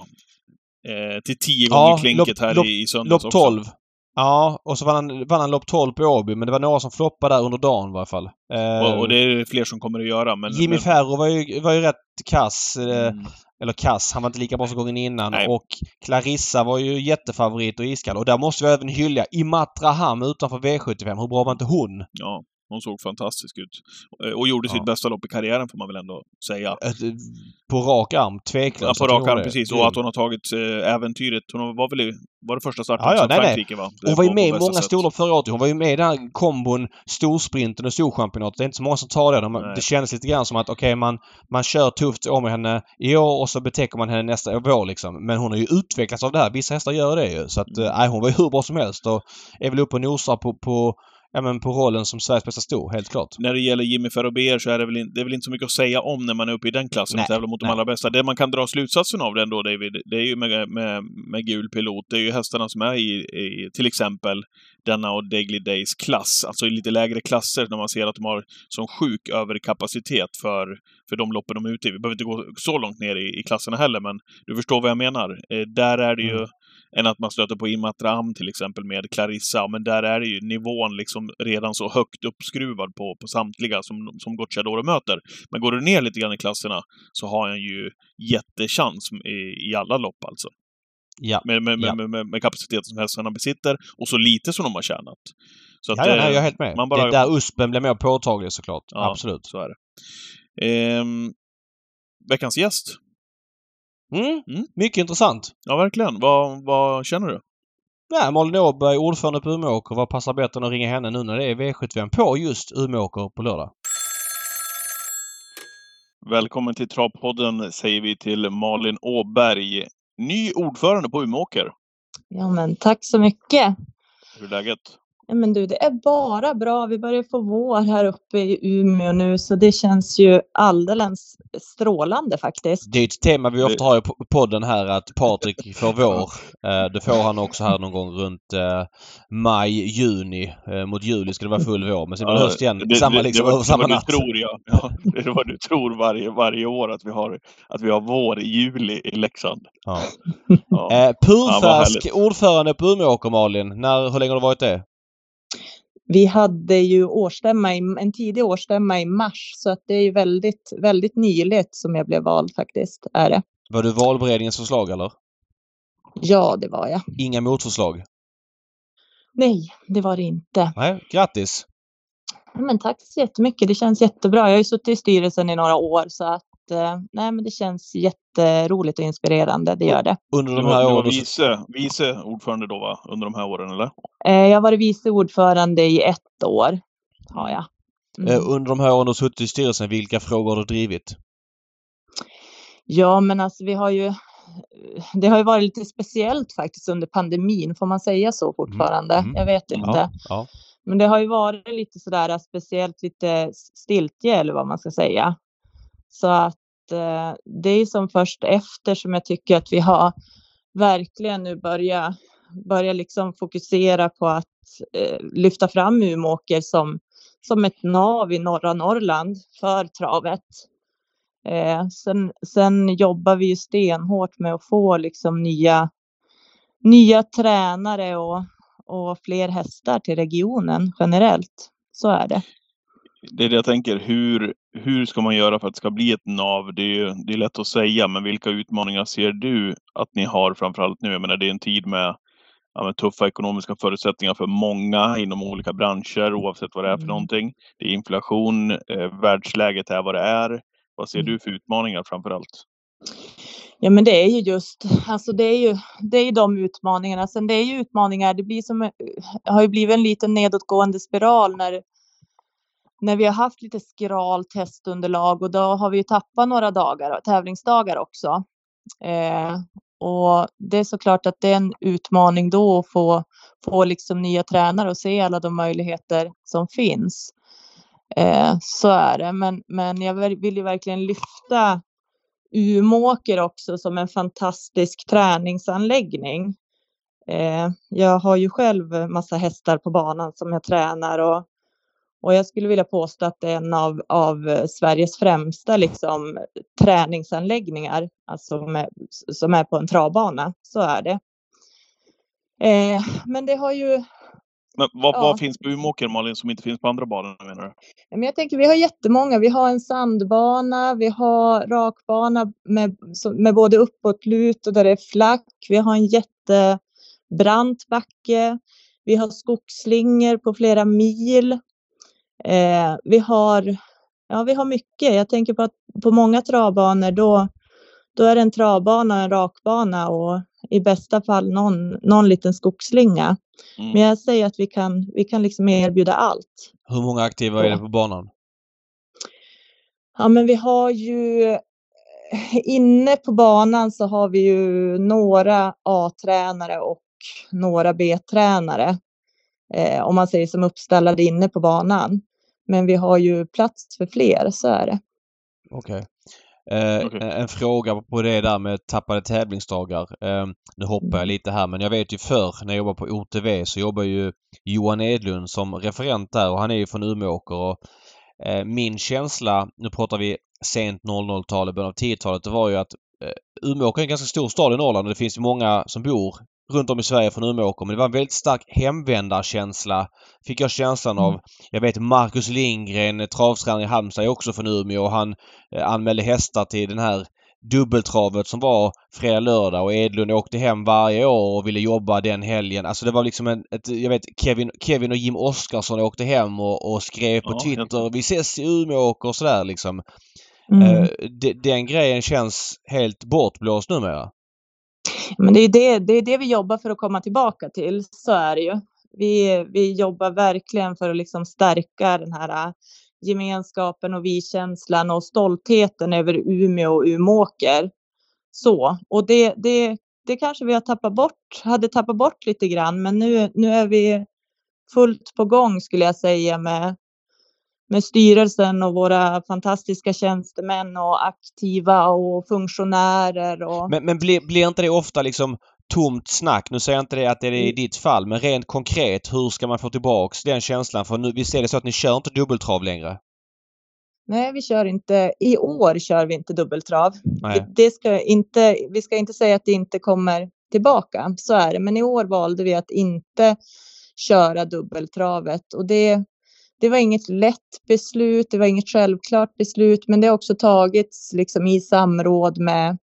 Eh, till 10 gånger ja, klinket lopp, här lopp, i, i söndags lopp 12. Också. Ja, och så vann han, vann han lopp 12 på Åby, men det var några som floppade där under dagen i alla fall. Eh, och, och, det är fler som kommer att göra. Men, Jimmy men... Ferro var ju, var ju rätt kass. Eh, mm. Eller kass. Han var inte lika bra som gången innan. Nej. Och Clarissa var ju jättefavorit och iskall. Och där måste vi även hylla Imatra Ham utanför V75. Hur bra var inte hon? Ja. Hon såg fantastisk ut. Eh, och gjorde ja. sitt bästa lopp i karriären får man väl ändå säga. På rak arm, tveklöst. Ja, på rak arm, precis. Och att hon har tagit äh, äventyret. Hon var väl i, var det första starten ja, ja, nej, Frankrike nej. va? hon var ju med i många storlopp förra året. Hon var ju med i den här kombon storsprinten och storchampionatet. Det är inte så många som tar det. De, det kändes lite grann som att okej, okay, man, man kör tufft om henne i år och så betäcker man henne nästa vår liksom. Men hon har ju utvecklats av det här. Vissa hästar gör det ju. Så att, mm. nej, hon var ju hur bra som helst och är väl uppe och nosar på, på ja, men på rollen som Sveriges bästa sto, helt klart. När det gäller Jimmy Ferrober så är det väl, in, det är väl inte så mycket att säga om när man är uppe i den klassen och tävlar mot nej. de allra bästa. Det man kan dra slutsatsen av den då, David, det är ju med, med, med gul pilot, det är ju hästarna som är i, i till exempel denna och Daily Days klass, alltså i lite lägre klasser när man ser att de har som sjuk överkapacitet för, för de loppen de är ute i. Vi behöver inte gå så långt ner i, i klasserna heller, men du förstår vad jag menar. Eh, där är det ju mm än att man stöter på Imatram till exempel med Clarissa. Men där är det ju nivån liksom redan så högt uppskruvad på, på samtliga som, som Gocciadoro möter. Men går du ner lite grann i klasserna så har han ju jättechans i, i alla lopp alltså. Ja. Med, med, ja. med, med, kapaciteten som hästarna besitter och så lite som de har tjänat. Så att, ja, ja, jag är helt med. Man bara... Det är där USPen blir mer påtaglig såklart. Ja, Absolut. så är det. Ehm, veckans gäst. Mm. Mm. Mycket intressant. Ja, verkligen. Vad, vad känner du? Ja, Malin Åberg, ordförande på Umeåker. Vad passar bättre än att ringa henne nu när det är V75 på just Umeåker på lördag? Välkommen till Travpodden säger vi till Malin Åberg. Ny ordförande på Umeåker. Ja, men tack så mycket. Hur är läget? Men du, det är bara bra. Vi börjar få vår här uppe i Umeå nu, så det känns ju alldeles strålande faktiskt. Det är ett tema vi ofta har i po- podden här att Patrik får vår. Eh, Det får han också här någon gång runt eh, maj, juni. Eh, Mot juli ska det vara full vår. Men sen blir det höst igen. det, samma det, liksom det, var, samma det var natt. Du tror, ja. ja. Det är vad du tror varje, varje år att vi, har, att vi har vår i juli i Leksand. Ja. Ja. Purfärsk ordförande på Umeåker Malin. När, hur länge har du varit det? Vi hade ju årsstämma i, en tidig årsstämma i mars, så att det är ju väldigt, väldigt nyligt som jag blev vald faktiskt, är det. Var du valberedningens förslag eller? Ja, det var jag. Inga motförslag? Nej, det var det inte. Nej, grattis! Men tack så jättemycket. Det känns jättebra. Jag har ju suttit i styrelsen i några år, så att nej, men det känns jätteroligt och inspirerande. Det gör det. Under de här åren... vice, vice ordförande då, va? Under de här åren, eller? Eh, jag har varit vice ordförande i ett år. Har jag. Mm. Eh, under de här åren du har suttit i styrelsen, vilka frågor har du drivit? Ja, men alltså vi har ju. Det har ju varit lite speciellt faktiskt under pandemin. Får man säga så fortfarande? mm. Jag vet inte. Ja, ja. Men det har ju varit lite sådär speciellt lite stiltje eller vad man ska säga. Så att eh, Eh, det är som först efter som jag tycker att vi har verkligen nu börjat börja liksom fokusera på att eh, lyfta fram Umeåker som, som ett nav i norra Norrland för travet. Eh, sen, sen jobbar vi ju stenhårt med att få liksom nya, nya tränare och, och fler hästar till regionen generellt. Så är det. Det är det jag tänker. Hur, hur ska man göra för att det ska bli ett nav? Det är, det är lätt att säga, men vilka utmaningar ser du att ni har framförallt nu? Jag menar, det är en tid med, ja, med tuffa ekonomiska förutsättningar för många inom olika branscher, oavsett vad det är för Mm. någonting. Det är inflation, eh, världsläget är vad det är. Vad ser Mm. du för utmaningar framför allt? Ja, men det är ju just, alltså det är ju, det är de utmaningarna. Sen det är ju utmaningar, det blir som, eh, har ju blivit en liten nedåtgående spiral när, när vi har haft lite skralt testunderlag och då har vi ju tappat några dagar, tävlingsdagar också. Eh, och det är såklart att det är en utmaning då att få, få liksom nya tränare och se alla de möjligheter som finns. Eh, så är det, men, men jag vill vill ju verkligen lyfta Umeåker också som en fantastisk träningsanläggning. Eh, jag har ju själv massa hästar på banan som jag tränar och, och jag skulle vilja påstå att det är en av, av eh, Sveriges främsta liksom, träningsanläggningar, alltså med, som är på en travbana. Så är det. Eh, men det har ju Men vad, Ja. vad finns på Umeåker, Malin, som inte finns på andra banor menar du? Men jag tänker, vi har jättemånga. Vi har en sandbana, vi har rakbana med, med både uppåtlut och där det är flack. Vi har en jättebrant backe. Vi har skogsslingor på flera mil. Eh, vi, har, ja, vi har mycket. Jag tänker på att på många travbanor då, då är det en travbana och en rakbana och i bästa fall någon, någon liten skogsslinga. Mm. Men jag säger att vi kan, vi kan liksom erbjuda allt. Hur många aktiva är det på banan? Ja, men vi har ju inne på banan så har vi ju några A-tränare och några B-tränare. Eh, om man säger som uppställade inne på banan. Men vi har ju plats för fler, så är det. Okej. Eh, Okej. En fråga på det där med tappade tävlingsdagar. Eh, nu hoppar jag lite här men jag vet ju förr när jag jobbade på OTV så jobbar ju Johan Edlund som referent där och han är ju från Umeåker och eh, min känsla, nu pratar vi sent 00-talet, början av 10-talet, det var ju att eh, Umeåker är en ganska stor stad i Norrland och det finns många som bor runt om i Sverige från Umeåker men det var en väldigt stark hemvändarkänsla fick jag känslan av. Jag vet Marcus Lindgren, travtränare i Halmstad, är också från Umeå och han eh, anmälde hästar till den här dubbeltravet som var fredag, lördag och Edlund åkte hem varje år och ville jobba den helgen. Alltså det var liksom en, ett, jag vet Kevin, Kevin och Jim Oskarsson åkte hem och, och skrev på Ja, Twitter vi ses i Umeåker och sådär liksom. Mm. Eh, de, den grejen känns helt bortblåst numera. Men det är det, det är det vi jobbar för att komma tillbaka till. Så är det ju. Vi, vi jobbar verkligen för att liksom stärka den här äh, gemenskapen och vi-känslan och stoltheten över Umeå och Umeåker. Så, och det, det, det kanske vi har tappat bort, hade tappat bort lite grann, men nu, nu är vi fullt på gång skulle jag säga med, med styrelsen och våra fantastiska tjänstemän och aktiva och funktionärer. Och... Men, men blir, blir inte det ofta liksom tomt snack? Nu säger jag inte det att det är i Mm. ditt fall, men rent konkret, hur ska man få tillbaks den känslan? För nu, visst är det så att ni kör inte dubbeltrav längre? Nej, vi kör inte. I år kör vi inte dubbeltrav. Nej. Det ska inte, vi ska inte säga att det inte kommer tillbaka. Så är det. Men i år valde vi att inte köra dubbeltravet och det, det var inget lätt beslut. Det var inget självklart beslut, men det har också tagits liksom i samråd med,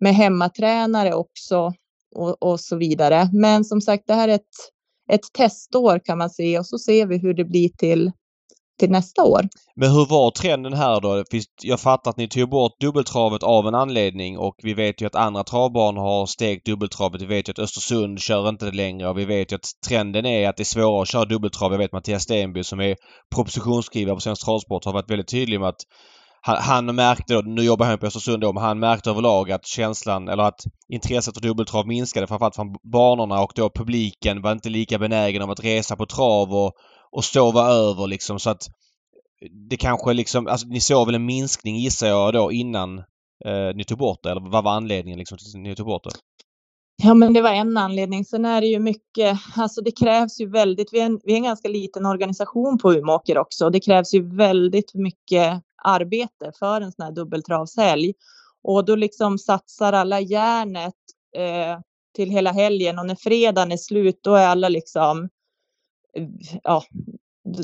med hemmatränare också och, och så vidare. Men som sagt, det här är ett, ett testår kan man se och så ser vi hur det blir till, till nästa år. Men hur var trenden här då? Jag fattar att ni tog bort dubbeltravet av en anledning och vi vet ju att andra travbanor har stekt dubbeltravet. Vi vet ju att Östersund kör inte det längre och vi vet ju att trenden är att det är svårare att köra dubbeltrav. Jag vet Mattias Stenby som är propositionsskrivare på Svensk Travsport har varit väldigt tydlig med att han, han märkte, då, nu jobbar han på Östersund då, men han märkte överlag att känslan eller att intresset för dubbeltrav minskade framförallt från banorna och då publiken var inte lika benägen om att resa på trav och, och sova över liksom så att det kanske liksom, alltså ni såg väl en minskning gissar jag då innan eh, ni tog bort det? Eller vad var anledningen liksom till att ni tog bort det? Ja, men det var en anledning. Sen är det ju mycket, alltså det krävs ju väldigt, vi är en, vi är en ganska liten organisation på Umeåker också. Det krävs ju väldigt mycket arbete för en sån här dubbeltravshelg. Och då liksom satsar alla järnet eh, till hela helgen och när fredagen är slut då är alla liksom, ja,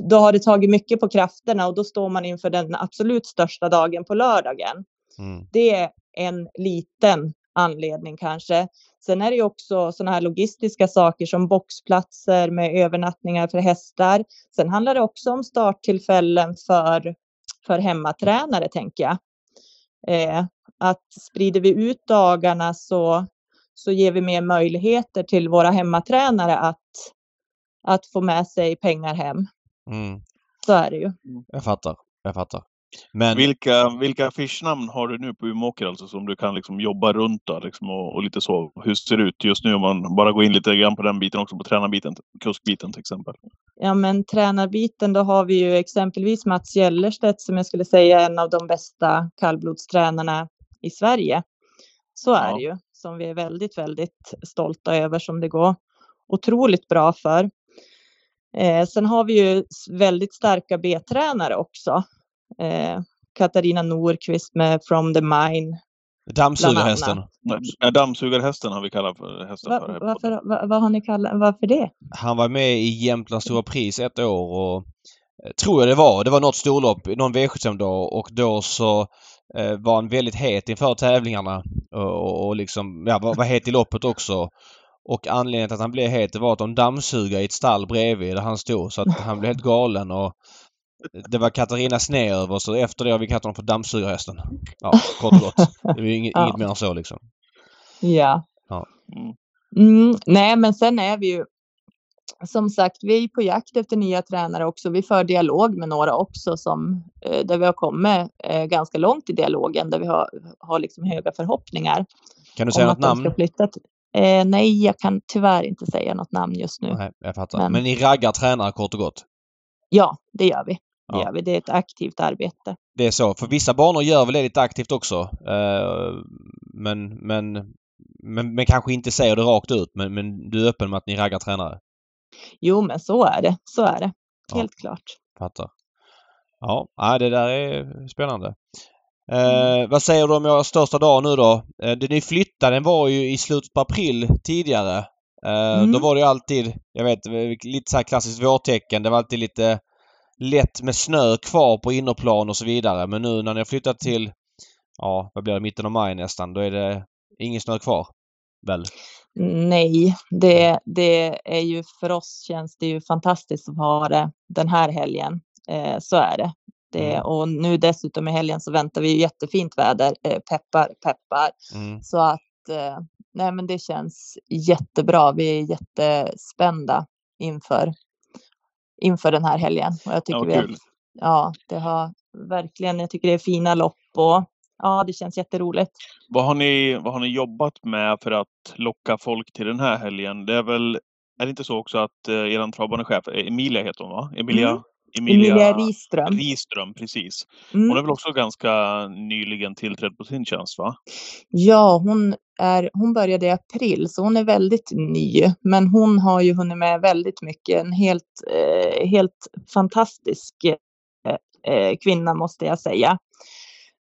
då har det tagit mycket på krafterna och då står man inför den absolut största dagen på lördagen. Mm. Det är en liten anledning kanske. Sen är det ju också sådana här logistiska saker som boxplatser med övernattningar för hästar. Sen handlar det också om starttillfällen för, för hemmatränare, tänker jag. Eh, att sprider vi ut dagarna så, så ger vi mer möjligheter till våra hemmatränare att, att få med sig pengar hem. Mm. Så är det ju. Jag fattar. Jag fattar. Men Vilka, vilka affischnamn har du nu på Umeåker alltså som du kan liksom jobba runt då, liksom och, och lite så? Hur ser det ut just nu om man bara går in lite grann på den biten också, på tränarbiten, kuskbiten till exempel? Ja, men tränarbiten, då har vi ju exempelvis Mats Gellerstedt som jag skulle säga är en av de bästa kallblodstränarna i Sverige. Så är Ja. det ju, som vi är väldigt, väldigt stolta över som det går otroligt bra för. Eh, sen har vi ju väldigt starka B-tränare också. Eh, Katarina Norqvist med From the Mine. dammsugarhästen. Ja, dammsugarhästen har vi kallat för hästen Va, för. varför, va, vad har ni kallat, varför det? Han var med i Jämtlands stora pris ett år och eh, tror jag det var. Det var något storlopp, någon V75-dag och då så eh, var han väldigt het inför tävlingarna och, och, och liksom, ja, var, var het i loppet också. Och anledningen till att han blev het var att de dammsugade i ett stall bredvid där han stod så att han blev helt galen och det var Katarina Sneöver så efter det har vi kallat honom för dammsugarhästen. Ja, kort och gott. Det ju inget, Ja. inget mer än så liksom. Ja. Mm. Mm, nej, men sen är vi ju som sagt, vi är på jakt efter nya tränare också. Vi för dialog med några också som eh, där vi har kommit eh, ganska långt i dialogen där vi har, har liksom höga förhoppningar Kan du säga något namn? flytta. till- Eh, nej, jag kan tyvärr inte säga något namn just nu. Nej, jag fattar. Men- Men ni raggar tränare kort och gott? Ja, det gör vi. Det Ja. gör vi. Det är ett aktivt arbete. Det är så. För vissa banor gör väl det lite aktivt också. Eh, men, men, men, men kanske inte säger det rakt ut. Men, men du är öppen med att ni raggar tränare? Jo, men så är det. Så är det. Ja. Helt klart. Fattar. Ja, det där är spännande. Eh, vad säger du om er största dag nu då? Eh, det ni flyttade den var ju i slutet på april tidigare. Eh, Mm. Då var det ju alltid, jag vet, lite så här klassiskt vårtecken. Det var alltid lite lätt med snö kvar på innerplan och så vidare. Men nu när ni har flyttat till, ja, vad blir det, mitten av maj nästan, då är det ingen snö kvar. Väl? Nej, det, det är ju för oss känns det ju fantastiskt att ha det den här helgen. Eh, så är det. Det, Mm. och nu dessutom i helgen så väntar vi jättefint väder. Eh, peppar, peppar. Mm. Så att eh, nej, men det känns jättebra. Vi är jättespända inför, inför den här helgen. Och jag tycker Ja, vi har, ja, det har verkligen, jag tycker det är fina lopp och ja, det känns jätteroligt. Vad har, ni, vad har ni jobbat med för att locka folk till den här helgen? Det är väl, är det inte så också att eh, er travbanechef, eh, Emilia heter hon va? Emilia, Mm. Emilia, Emilia Riström. Riström, precis. Mm. Hon är väl också ganska nyligen tillträdd på sin tjänst va? Ja, hon, är, hon började i april, så hon är väldigt ny. Men hon har ju hunnit med väldigt mycket. En helt, eh, helt fantastisk eh, eh, kvinna måste jag säga.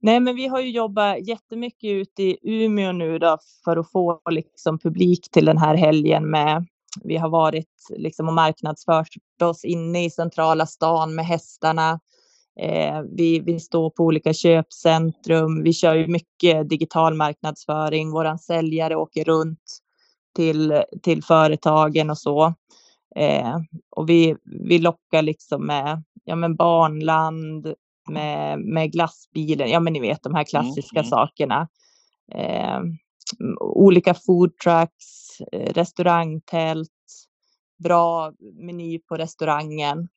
Nej, men vi har ju jobbat jättemycket ute i Umeå nu då för att få liksom publik till den här helgen med. Vi har varit liksom och marknadsfört oss inne i centrala stan med hästarna. Eh, vi, vi står på olika köpcentrum. Vi kör ju mycket digital marknadsföring. Våran säljare åker runt till, till företagen och så. Eh, och vi, vi lockar liksom med ja, men barnland, med, med glassbilen. Ja, men ni vet de här klassiska mm. sakerna. Eh, olika food trucks, eh, restaurangtält, bra meny på restaurangen.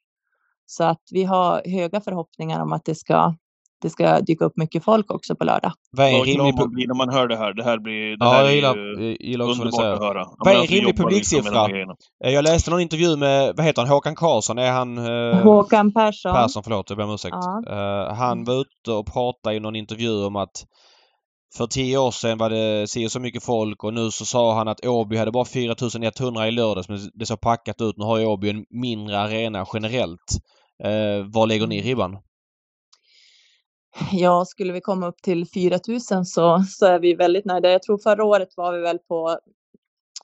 Så att vi har höga förhoppningar om att det ska, det ska dyka upp mycket folk också på lördag. Vad är en rimlig... man pu- blir när man hör det här. Det här blir, det Ja, här jag är gillar, ju jag gillar också underbart att höra. Vad är en rimlig liksom publiksiffra? grejerna. Eh, Jag läste någon intervju med, vad heter han, Håkan Karlsson? Är han... eh, Håkan Persson. Persson, förlåt, jag ber om ursäkt. Ja. Eh, han var ute och pratade i någon intervju om att för tio år sedan var det si så mycket folk och nu så sa han att Åby hade bara 4100 i lördags men det såg packat ut. Nu har ju Åby en mindre arena generellt. Eh, var lägger ni ribban? Ja, skulle vi komma upp till 4 000 så, så är vi väldigt nöjda. Jag tror förra året var vi väl på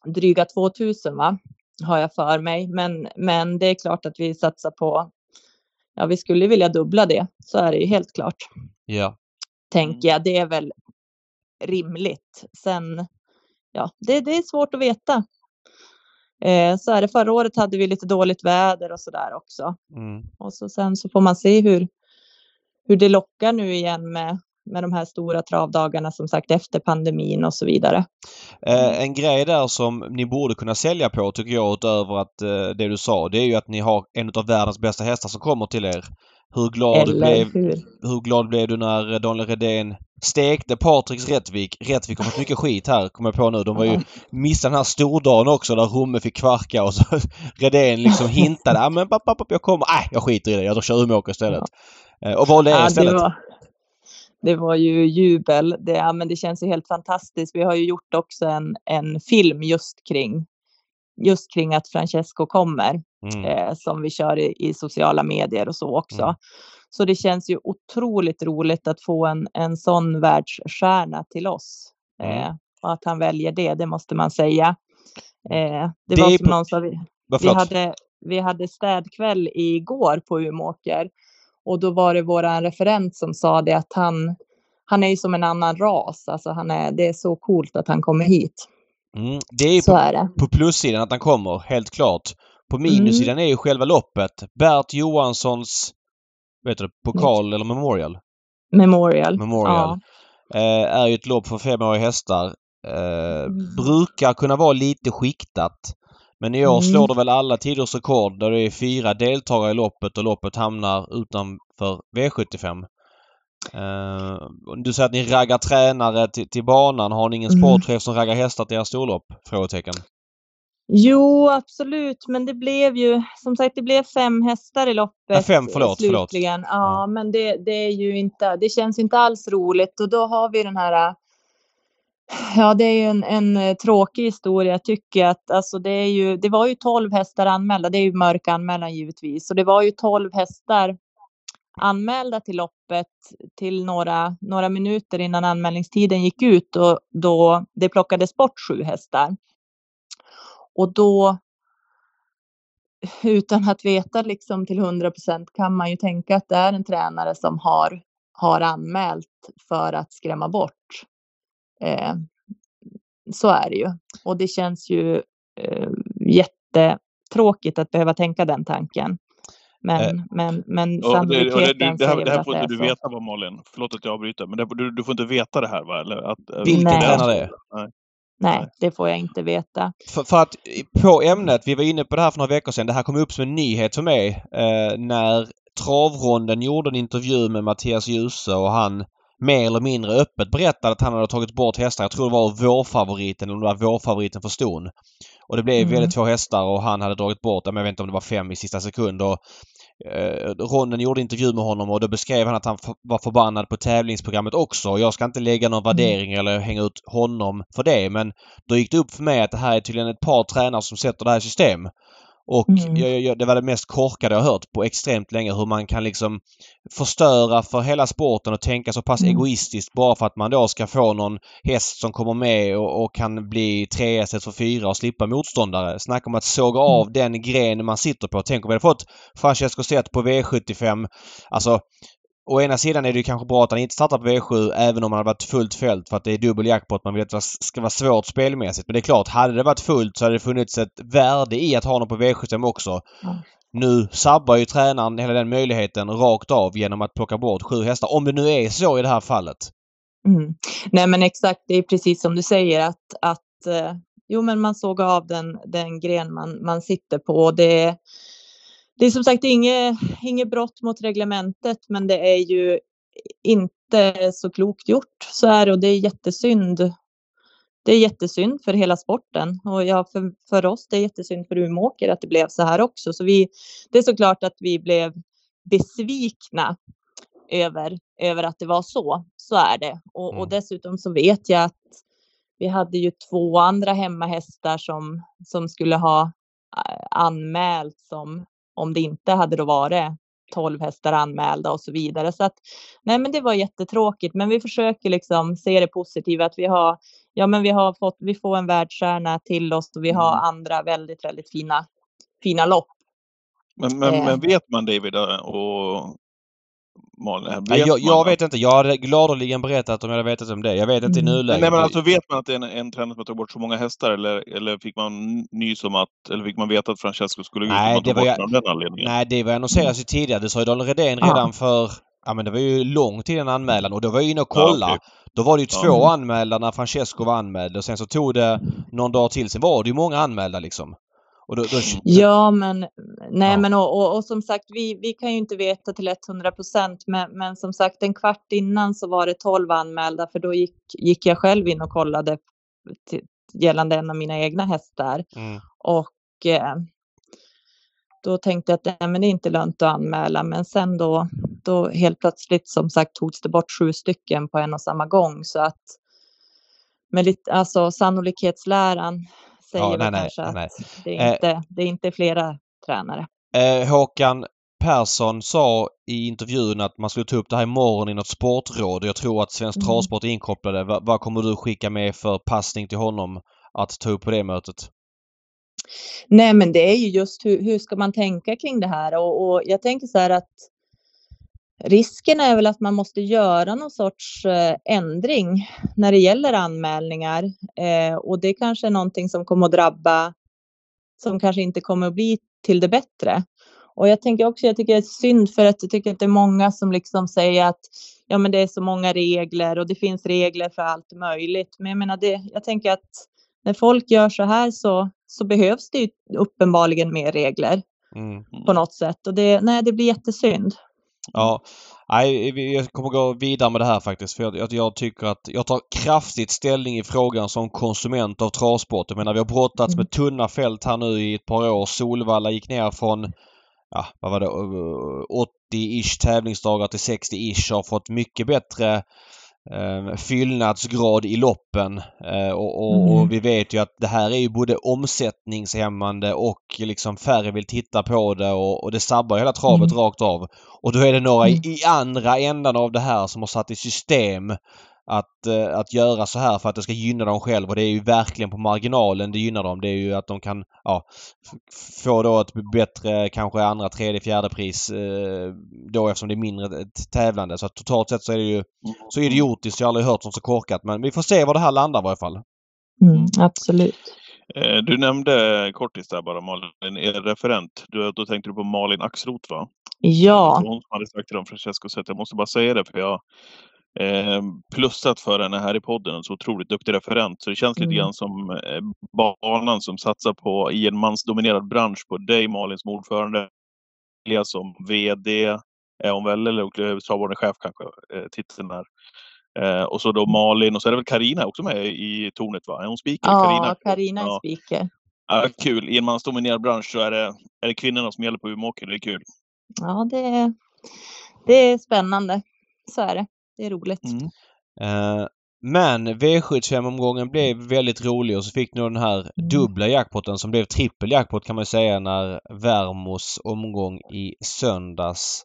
dryga 2 000 va? Har jag för mig. Men, men det är klart att vi satsar på, ja vi skulle vilja dubbla det. Så är det ju helt klart. Ja. Tänker jag. Det är väl rimligt. Sen, ja det, det är svårt att veta. Eh, så är det. Förra året hade vi lite dåligt väder och så där också. Mm. Och så sen så får man se hur, hur det lockar nu igen med, med de här stora travdagarna som sagt efter pandemin och så vidare. Eh, en grej där som ni borde kunna sälja på tycker jag utöver att eh, det du sa det är ju att ni har en av världens bästa hästar som kommer till er. Hur glad, Eller blev, hur? hur glad blev du när Daniel Redén stekte Patriks Rättvik? Rättvik har fått mycket skit här, kommer jag på nu. De var ju missade den här stordagen också där Romme fick kvarka och så Redén liksom hintade. Ja men papp, papp, jag kommer. Nej, jag skiter i det. Jag kör Umeåker istället. Eh, och valde er Ja, det, istället. var, det var ju jubel. Det, ja, men det känns ju helt fantastiskt. Vi har ju gjort också en, en film just kring, just kring att Francesco kommer. Mm. eh, som vi kör i, i sociala medier och så också. Mm. Så det känns ju otroligt roligt att få en, en sån världsstjärna till oss. Mm. Eh, och att han väljer det, det måste man säga. Eh, det, Det var som någon sa, vi, vi, hade, vi hade städkväll igår på Umeåker. Och då var det våran referent som sa det att han, han är ju som en annan ras. Alltså han är, det är så coolt att han kommer hit. Mm. Det är Så på, är det. på plussidan att han kommer, helt klart. På Mm. minussidan är ju själva loppet. Bert Johanssons vet du, pokal eller memorial. Memorial. Memorial. Ja. Eh, är ju ett lopp för femåriga hästar. Eh, Mm. brukar kunna vara lite skiktat. Men i år Mm. slår det väl alla tiders rekord där det är fyra deltagare i loppet och loppet hamnar utanför V75. Eh, du säger att ni raggar tränare till, till banan. Har ni ingen Mm. sportchef som raggar hästar till era storlopp? Frågetecken. Jo, absolut, men det blev ju som sagt, det blev fem hästar i loppet. Ja, fem, förlåt, eh, förlåt. slutligen. Ja, Ja. men det, det är ju inte, det känns inte alls roligt och då har vi den här. Ja, det är ju en, en eh, tråkig historia tycker jag att alltså det är ju. Det var ju 12 hästar anmälda. Det är ju mörk anmälan givetvis, så det var ju 12 hästar anmälda till loppet till några, några minuter innan anmälningstiden gick ut och då det plockades bort sju hästar. Och då utan att veta liksom till 100% kan man ju tänka att det är en tränare som har, har anmält för att skrämma bort. Eh, så är det ju. Och det känns ju eh, jättetråkigt att behöva tänka den tanken. Men, Eh. men, men Och det, och det, sannolikheten det, här, det här får det inte du så. veta va Malin? Förlåt att jag avbryter. Men det, du, du får inte veta det här va? Eller att, Vilken Nej. tränare det är? Nej. Nej, det får jag inte veta. För, för att på ämnet, vi var inne på det här för några veckor sedan. Det här kom upp som en nyhet för mig eh, när Travronden gjorde en intervju med Mattias Djuse och han mer eller mindre öppet berättade att han hade tagit bort hästar. Jag tror det var vårfavoriten eller om det var vårfavoriten för ston. Och det blev Mm. väldigt få hästar och han hade dragit bort, jag vet inte om det var fem i sista sekund. Och, eh, Ronden gjorde intervju med honom och då beskrev han att han var förbannad på tävlingsprogrammet också. Jag ska inte lägga någon värdering eller hänga ut honom för det men då gick det upp för mig att det här är tydligen ett par tränare som sätter det här i system. Och Mm. jag, jag, det var det mest korkade jag hört på extremt länge hur man kan liksom förstöra för hela sporten och tänka så pass Mm. egoistiskt bara för att man då ska få någon häst som kommer med och, och kan bli trea istället för fyra och slippa motståndare. Snacka om att såga Mm. av den gren man sitter på. Tänk om vi hade fått Francesco Zet på V75. Alltså Å ena sidan är det kanske bra att han inte startar på V7 även om han hade varit fullt fält för att det är dubbel jackpot. Man vill att det ska vara svårt spelmässigt. Men det är klart, hade det varit fullt så hade det funnits ett värde i att ha honom på V75 också. Ja. Nu sabbar ju tränaren hela den möjligheten rakt av genom att plocka bort sju hästar. Om det nu är så i det här fallet. Mm. Nej men exakt, det är precis som du säger att, att eh, jo men man såg av den, den gren man, man sitter på. Det, det är som sagt inget, inget brott mot reglementet men det är ju inte så klokt gjort. Så är det och det är jättesynd. Det är jättesynd för hela sporten och ja, för, för oss det är jättesynd för Umeåker att det blev så här också. Så vi, det är såklart att vi blev besvikna över, över att det var så. Så är det. Och, och Mm. dessutom så vet jag att vi hade ju två andra hemmahästar som, som skulle ha eh, anmält som om det inte hade då varit 12 hästar anmälda och så vidare. Så att nej, men det var jättetråkigt. Men vi försöker liksom se det positiva att vi har, ja, men vi har fått, vi får en världsstjärna till oss och vi har Mm. andra väldigt, väldigt fina, fina lopp. Men, men, Eh. men vet man David eh, och Nej, jag, jag vet inte. Jag hade gladeligen berättat om jag hade vetat om det. Jag vet inte i Mm. nuläget. Nej men alltså vet man att det är en, en tränare som tagit bort så många hästar eller, eller fick man nys om att, eller fick man veta att Francesco skulle gå ut Nej, och var bort ju- av den anledningen? Nej, det var annonserat ju tidigare. Det sa ju Daniel Redén Ja. redan för... Ja men det var ju långt innan anmälan och då var jag inne och kolla. Ja, okej. Då var det ju Ja. två anmälda när Francesco var anmäld och sen så tog det någon dag till. Sen var det ju många anmälda liksom. Då, då, Ja, men nej, Ja. men och, och, och som sagt, vi, vi kan ju inte veta till 100 procent, men, men som sagt, en kvart innan så var det 12 anmälda, för då gick, gick jag själv in och kollade till, gällande en av mina egna hästar Mm. och eh, då tänkte jag att nej, men det är inte lönt att anmäla, men sen då, då helt plötsligt som sagt togs det bort sju stycken på en och samma gång så att med lite, alltså sannolikhetsläran säger Ja, nej, nej, kanske att nej. det Eh. är, inte, det är inte flera tränare. Eh, Håkan Persson sa i intervjun att man skulle ta upp det här imorgon i något sportråd. Jag tror att Svensk Mm. Travsport är inkopplade. Va, vad kommer du skicka med för passning till honom att ta upp på det mötet? Nej, men det är ju just hur, hur ska man tänka kring det här? Och, och jag tänker så här att risken är väl att man måste göra någon sorts eh, ändring när det gäller anmälningar. Eh, och det kanske är någonting som kommer att drabba, som kanske inte kommer att bli till det bättre. Och jag tänker också, jag tycker det är synd för att jag tycker att det är många som liksom säger att ja, men det är så många regler och det finns regler för allt möjligt. Men jag menar, det, jag tänker att när folk gör så här så, så behövs det uppenbarligen mer regler Mm. på något sätt. Och det, nej, det blir jättesynd. Ja, nej, jag kommer gå vidare med det här faktiskt. För jag, jag, tycker att jag tar kraftigt ställning i frågan som konsument av travsport. Jag menar vi har brottats Mm. med tunna fält här nu i ett par år. Solvalla gick ner från, ja vad var det, eh, 80-ish tävlingsdagar till 60-ish. Har fått mycket bättre eh, fyllnadsgrad i loppen. Eh, och, och, Mm. och vi vet ju att det här är ju både omsättningshämmande och liksom färre vill titta på det och, och det sabbar hela travet Mm. rakt av. Och då är det några i, Mm. i andra ändan av det här som har satt i system att, eh, att göra så här för att det ska gynna dem själva. Och det är ju verkligen på marginalen det gynnar dem. Det är ju att de kan ja, få då ett bättre kanske andra, tredje, fjärde pris eh, då eftersom det är mindre ett tävlande. Så att totalt sett så är det ju så idiotiskt. Jag har aldrig hört något så korkat. Men vi får se var det här landar i varje fall. Mm, absolut. Eh, Du nämnde kortis där bara Malin, er referent. Du, då tänkte du på Malin Axroth va? Ja, hon som hade sagt det om Francesco Zet. Jag måste bara säga det för jag eh, plussat för henne här i podden. En så otroligt duktig referent. Så det känns lite Mm. grann som eh, banan som satsar på, i en mansdominerad bransch, på dig Malin som ordförande, som VD, är hon väl, eller travvårdande chef kanske, eh, titeln är. Eh, och så då Malin och så är det väl Karina också med i tornet va? Är hon speaker? ja Carina är Ja. speaker. Ja, kul. I en mansdominerad bransch så är det, är det kvinnorna som gäller på Umeåker. Det är kul. Ja, det är, det är spännande. Så är det. Det är roligt. Mm. Eh, men V75-omgången blev väldigt rolig och så fick ni den här Mm. dubbla jackpotten som blev trippel jackpot kan man säga när Värmos omgång i söndags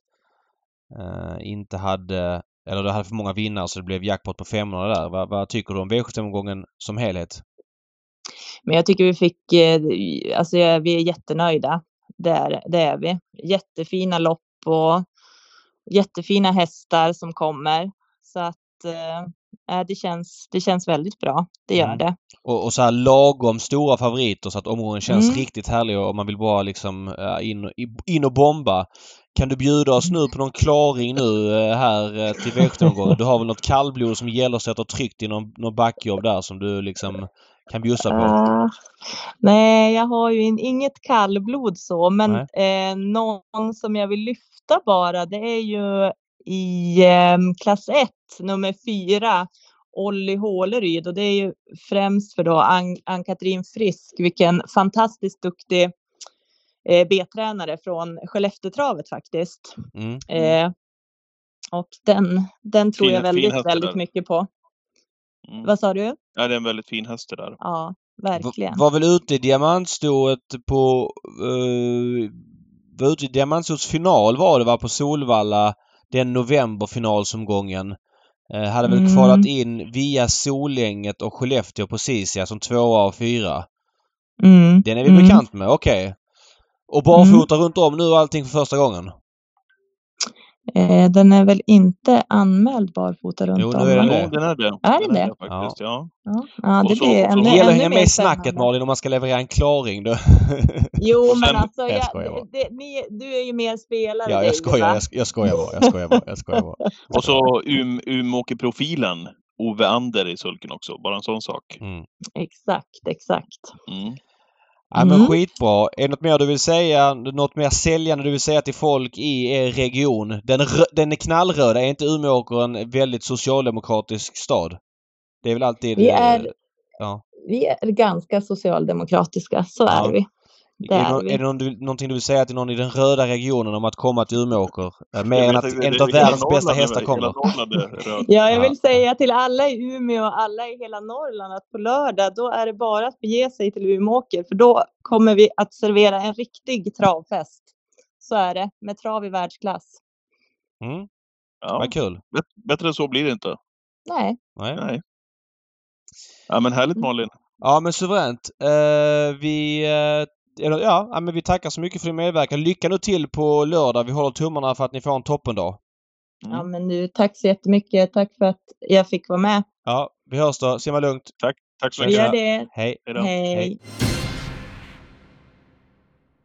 eh, inte hade eller det hade för många vinnare så det blev jackpot på 500 där. Vad, vad tycker du om V75-omgången som helhet? Men jag tycker vi fick, eh, alltså vi är jättenöjda. Det är, det är vi. Jättefina lopp och jättefina hästar som kommer. Så att eh, det, känns, det känns väldigt bra. Det gör Mm. det. Och, och så här lagom stora favoriter så att omgången känns Mm. riktigt härlig och man vill bara liksom eh, in, in och bomba. Kan du bjuda oss nu på någon klaring nu eh, här till V75-omgången? Du har väl något kallblod som gäller sätter tryckt i någon, någon backjobb där som du liksom kan bjussa på? Ah, nej, jag har ju in, inget kallblod så, men eh, någon som jag vill lyfta bara, det är ju i eh, klass 1, nummer 4, Olli Håleryd och det är ju främst för då Ann- Ann-Katrin Frisk, vilken fantastiskt duktig eh, B-tränare från Skellefteåtravet faktiskt. Mm. Eh, och den, den tror Fin- jag väldigt, väldigt mycket på. Mm. Vad sa du? Ja, det är en väldigt fin häst det där. Ja, verkligen. Var väl ute i diamantstoet på... Uh, var ute i diamantstoets final var det va på Solvalla. Den novemberfinalsomgången. Uh, hade väl Mm. kvalat in via Solänget och Skellefteå precis ja, som tvåa och fyra. Mm, Den är vi mm. bekant med, okej. Och barfota runt om nu och allting för första gången? Eh, den är väl inte anmäld barfota runt Jo, om? den det. Jo, den är det. Är den det? är faktiskt, ja. Ja, ja det så- blir ännu, Det gäller att ännu hänga mer med i snacket. Malin om man ska leverera en klaring. Då. Jo, men alltså, Jag jag, det, ni, du är ju mer spelare. ja, jag skojar. Jag, jag skojar bara. Jag skojar bara. Jag skojar bara. Och så um, Umeåker-profilen. Ove Ander i sulken också. Bara en sån sak. Mm. Exakt, exakt. Mm. Ja, men Mm. skitbra. Är det något mer du vill säga? Något mer säljande du vill säga till folk i er region? Den, den är knallröd. Är inte Umeåker en väldigt socialdemokratisk stad? Det är väl alltid... Vi eh, är, ja. vi är ganska socialdemokratiska, så Ja. är vi. Det är det, är vi. är det någon, någonting du vill säga till någon i den röda regionen om att komma till Umeåker? Mer än att en av världens bästa hästar kommer. Ja, jag Ja. vill säga till alla i Umeå och alla i hela Norrland att på lördag, då är det bara att bege sig till Umeåker, för då kommer vi att servera en riktig travfest. Så är det, med trav i världsklass. Mm, Ja, vad kul. bättre än så blir det inte. Nej, Nej. Nej. Ja, men härligt Malin. Ja men suveränt. Eh, vi, eh, eller, ja, men vi tackar så mycket för din medverkan. Lycka nu till på lördag. Vi håller tummarna för att ni får en toppendag. Mm. ja, men du, tack så jättemycket. Tack för att jag fick vara med. Ja, vi hörs då. Simma lugnt. Tack så Vi mycket. gör det. Hej. Hej då. Hej.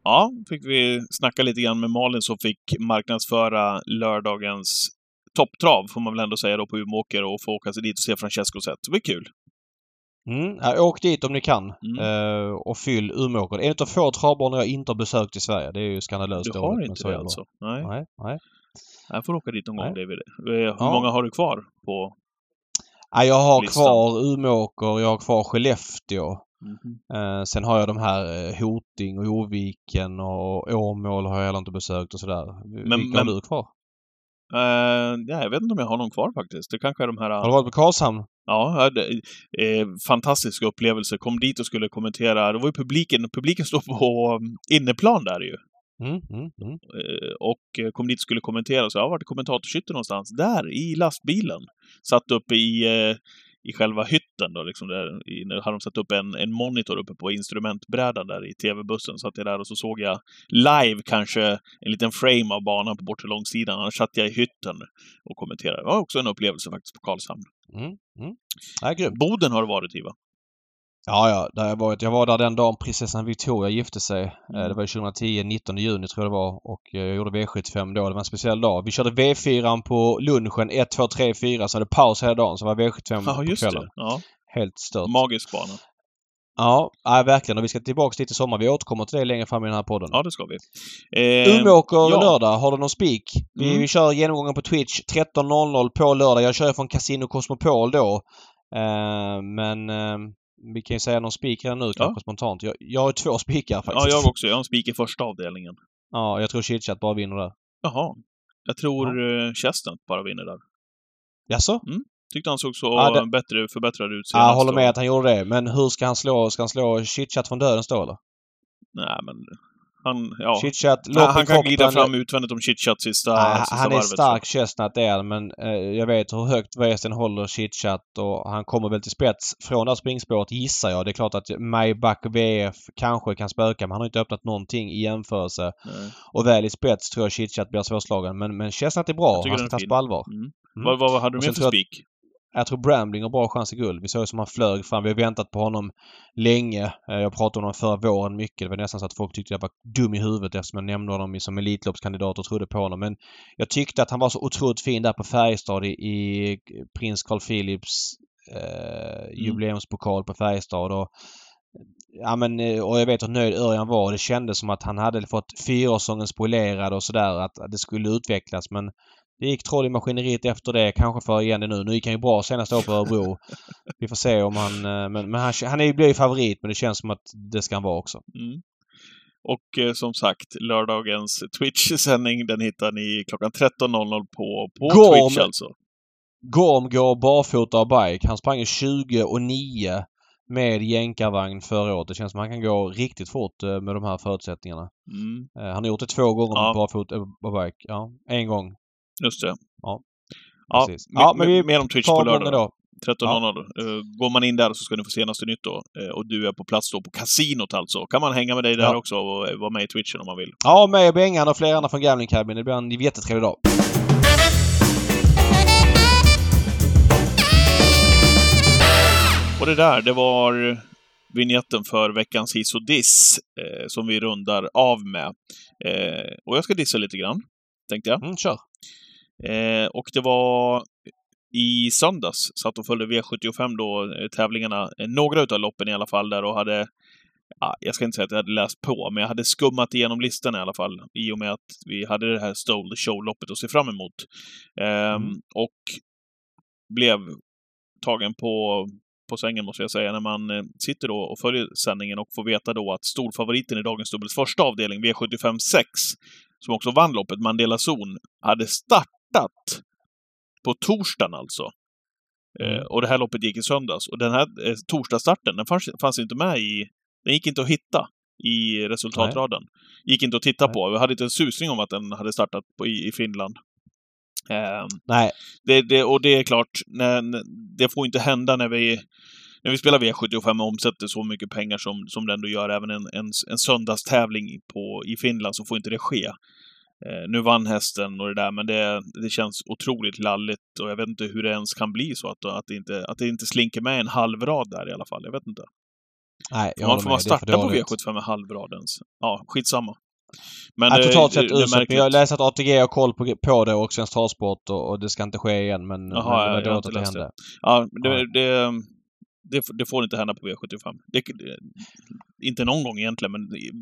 Ja, fick vi snacka lite grann med Malin som fick marknadsföra lördagens topptrav, får man väl ändå säga då, på Umeåker och få åka sig dit och se Francesco Zet. Det blir kul. Mm, ja, åk dit om ni kan. Mm. Eh, och fyll Umeåker. En av få travbanor jag inte har besökt i Sverige. Det är ju skandalöst Du dåligt, har men inte så är det alltså? Nej. Nej, nej. Jag får åka dit någon gång. David. Eh, Hur Ja. många har du kvar på Ja, jag har Listan. kvar Umeåker, jag har kvar Skellefteå. Mhm. Eh, sen har jag de här eh, Hoting och Oviken och Åmål har jag heller inte besökt och sådär. Men- Vilka har men- du kvar? Eh, ja, jag vet inte om jag har någon kvar faktiskt. Det kanske är de här... Har du varit på Karlshamn? Ja, det, eh, fantastisk upplevelse. Kom dit och skulle kommentera. Det var ju publiken. Publiken står på um, inneplan där ju. Mm, mm, mm. Eh, och eh, kom dit och skulle kommentera. Så jag har varit i kommentatorshytten någonstans. Där, i lastbilen. Satt uppe i, eh, i själva hytten då. Liksom där, i, nu hade de satt upp en, en monitor uppe på instrumentbrädan där i tv-bussen. Satt jag där och så såg jag live kanske en liten frame av banan på bortre långsidan. Annars satt jag i hytten och kommenterade. Det var också en upplevelse faktiskt på Karlshamn. Mm, mm. Ja. Boden har det varit i va? Ja, ja. Där jag, varit. jag var där den dagen prinsessan Victoria gifte sig. Eh, Mm. Det var 2010, 19 juni tror jag det var. Och eh, jag gjorde V75 då. Det var en speciell dag. Vi körde V4 på lunchen 1, 2, 3, 4. Så hade paus hela dagen. Så var V75 Ja, på kvällen. det. Ja. Helt stört. Magisk bana. Ja, ja, verkligen. Och vi ska tillbaka dit i sommar. Vi återkommer till det längre fram i den här podden. Ja, det ska vi. Eh, Umeåker ja. lördag. Har du någon spik? Vi, Mm. vi kör genomgången på Twitch 13.00 på lördag. Jag kör från Casino Cosmopol då. Eh, men eh, vi kan ju säga någon spik redan nu kanske spontant. Jag, jag har två spikar faktiskt. Ja, jag också. Jag har en spik i första avdelningen. Ja, jag tror Chitchat bara vinner där. Jaha. Jag tror ja. Chestnut bara vinner där. Jaså? Tyckte han såg så Ja, det- bättre, förbättrad ut Ja, jag senast. håller med att han gjorde det. Men hur ska han slå? Ska han slå Chitchat från döden då eller? Nej, men han... Ja. Chitchat, i han kan glida fram utvändigt om chitchat sista, Nej, sista han är varvet. stark Chestnut det är han, men eh, jag vet hur högt Västen håller Chitchat och han kommer väl till spets från det här springspåret gissar jag. Det är klart att Maybach VF kanske kan spöka men han har inte öppnat någonting i jämförelse. Nej. Och väl i spets tror jag Chitchat blir svårslagen. Men, men Chestnut är bra. Han ska är tas på allvar. Mm. Mm. Vad, vad hade du mer för spik? Jag tror Brambling har bra chans i guld. Vi såg som han flög fram. Vi har väntat på honom länge. Eh, Jag pratade om honom förra våren mycket. Det var nästan så att folk tyckte jag var dum i huvudet eftersom jag nämnde honom som Elitloppskandidat och trodde på honom. Men jag tyckte att han var så otroligt fin där på Färjestad i, i prins Carl Philips eh, jubileumspokal på Färjestad. Och, ja, men, eh, och jag vet hur nöjd Örjan var. Det kändes som att han hade fått fyraårsången spoilerad och sådär. Att det skulle utvecklas. Men det gick troll i maskineriet efter det. Kanske för igen det nu. Nu gick han ju bra senast år på Örebro. Vi får se om han... eh, Men, men han, han är blir ju favorit men det känns som att det ska han vara också. Mm. Och eh, som sagt, lördagens Twitch-sändning den hittar ni klockan 13.00 på, på Gorm. Twitch alltså. Gorm går barfota och bike. Han sprang ju 20 och 9 med jänkarvagn förra året. Det känns som att han kan gå riktigt fort eh, med de här förutsättningarna. Mm. Eh, Han har gjort det två gånger Ja. med barfota och bike. Ja, en gång. Just det. Ja. Ja, Precis. Ja, men vi mer om Twitch på lördag. då. 13.00. Eh, går man in där så ska ni få senaste nytt då. Eh, och du är på plats då på kasinot alltså. Kan man hänga med dig där Ja. också och vara med i Twitchen om man vill. Ja, med och Bengan och flera andra från Gambling Cabin. Det blir en jättetrevlig dag. Och det där, det var vignetten för veckans hiss och diss eh, som vi rundar av med. Eh, och jag ska dissa lite grann, tänkte jag. Mm, kör. Eh, och det var i söndags, satt och följde V75 då, eh, tävlingarna, eh, några utav loppen i alla fall där och hade Ja, jag ska inte säga att jag hade läst på, men jag hade skummat igenom listan i alla fall i och med att vi hade det här Stole Show-loppet att se fram emot. Ehm, Mm. Och blev tagen på, på sängen måste jag säga, när man eh, sitter då och följer sändningen och får veta då att storfavoriten i dagens dubbels första avdelning, V75 6, som också vann loppet, Mandela Zon, hade startat på torsdagen alltså. Mm. Eh, och det här loppet gick i söndags. Och den här eh, torsdagsstarten, den fanns, fanns inte med i... Den gick inte att hitta i resultatraden. Gick inte att titta Nej. på. Vi hade inte en susning om att den hade startat på, i, i Finland. Ehm, Nej, det, det, och det är klart, när- det får inte hända när vi, när vi spelar V75 och omsätter så mycket pengar som, som det ändå gör även en, en, en söndagstävling på, i Finland, så får inte det ske. Eh, nu vann hästen och det där, men det, det känns otroligt lalligt och jag vet inte hur det ens kan bli så att, att, det, inte, att det inte slinker med en halv rad där i alla fall. Jag vet inte. nej. Jag man får man Det starta på dåligt. V75 med halvradens? Ja, skitsamma. Men Ja, det- totalt det- sett det uselt. Men jag läste att ATG har koll på, på det och Svensk Travsport och, och det ska inte ske igen. Men, Jaha, men det var dåligt att det hände. Ja, det, Ja. det, det, det får inte hända på V75. Det, det, inte någon gång egentligen, men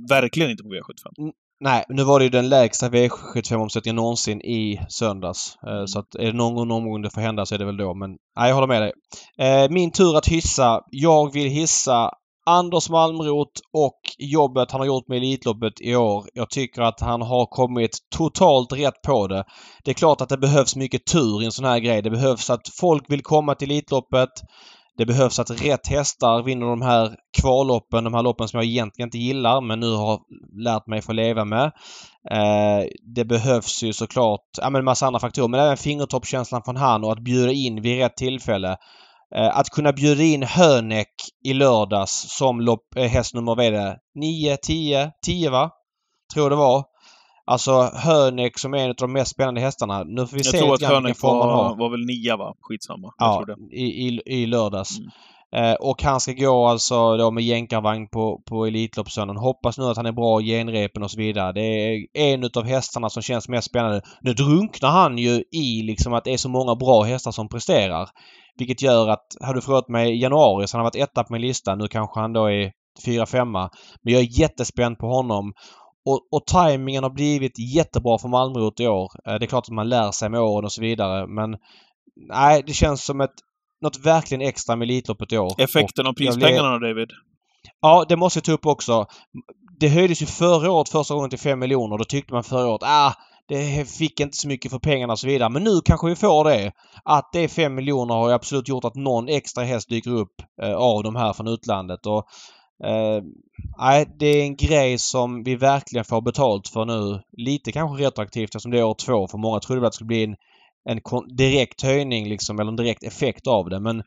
verkligen inte på V75. Nej, nu var det ju den lägsta V75-omsättningen någonsin i söndags. Eh, Mm. Så att är det någon gång, det får hända så är det väl då. Men nej, jag håller med dig. Eh, Min tur att hissa. Jag vill hissa Anders Malmrot och jobbet han har gjort med Elitloppet i år. Jag tycker att han har kommit totalt rätt på det. Det är klart att det behövs mycket tur i en sån här grej. Det behövs att folk vill komma till Elitloppet. Det behövs att rätt hästar vinner de här kvalloppen, de här loppen som jag egentligen inte gillar men nu har lärt mig få leva med. Eh, det behövs ju såklart ja, men en massa andra faktorer men även fingertoppskänslan från han och att bjuda in vid rätt tillfälle. Eh, att kunna bjuda in Hönek i lördags som lopp, eh, häst nummer, vad är det? 9, 10, 10 va? Tror det var. Alltså Hönek som är en av de mest spännande hästarna. Nu får vi Jag se tror att Hönek har. var, var väl nia, va? Skitsamma. Ja, i, i, i lördags. Mm. Eh, och han ska gå alltså då med jänkarvagn på, på Elitloppssöndagen. Hoppas nu att han är bra i genrepen och så vidare. Det är en utav hästarna som känns mest spännande. Nu drunknar han ju i liksom att det är så många bra hästar som presterar. Vilket gör att, hade du frågat mig i januari så han har varit etta på min lista. Nu kanske han då är fyra, femma. Men jag är jättespänd på honom. Och, och tajmingen har blivit jättebra för Malmrot i år. Eh, det är klart att man lär sig med åren och så vidare men nej, det känns som ett något verkligen extra med Elitloppet i år. Effekten av prispengarna då, David? Ja, det måste jag ta upp också. Det höjdes ju förra året första gången till 5 miljoner. Då tyckte man förra året ah, det fick inte så mycket för pengarna och så vidare. Men nu kanske vi får det. Att det är 5 miljoner har ju absolut gjort att någon extra häst dyker upp eh, av de här från utlandet. Och, nej, det är en grej som vi verkligen får betalt för nu. Lite kanske retroaktivt eftersom det är år två. För många trodde att det skulle bli en en direkt höjning liksom, eller en direkt effekt av det. Men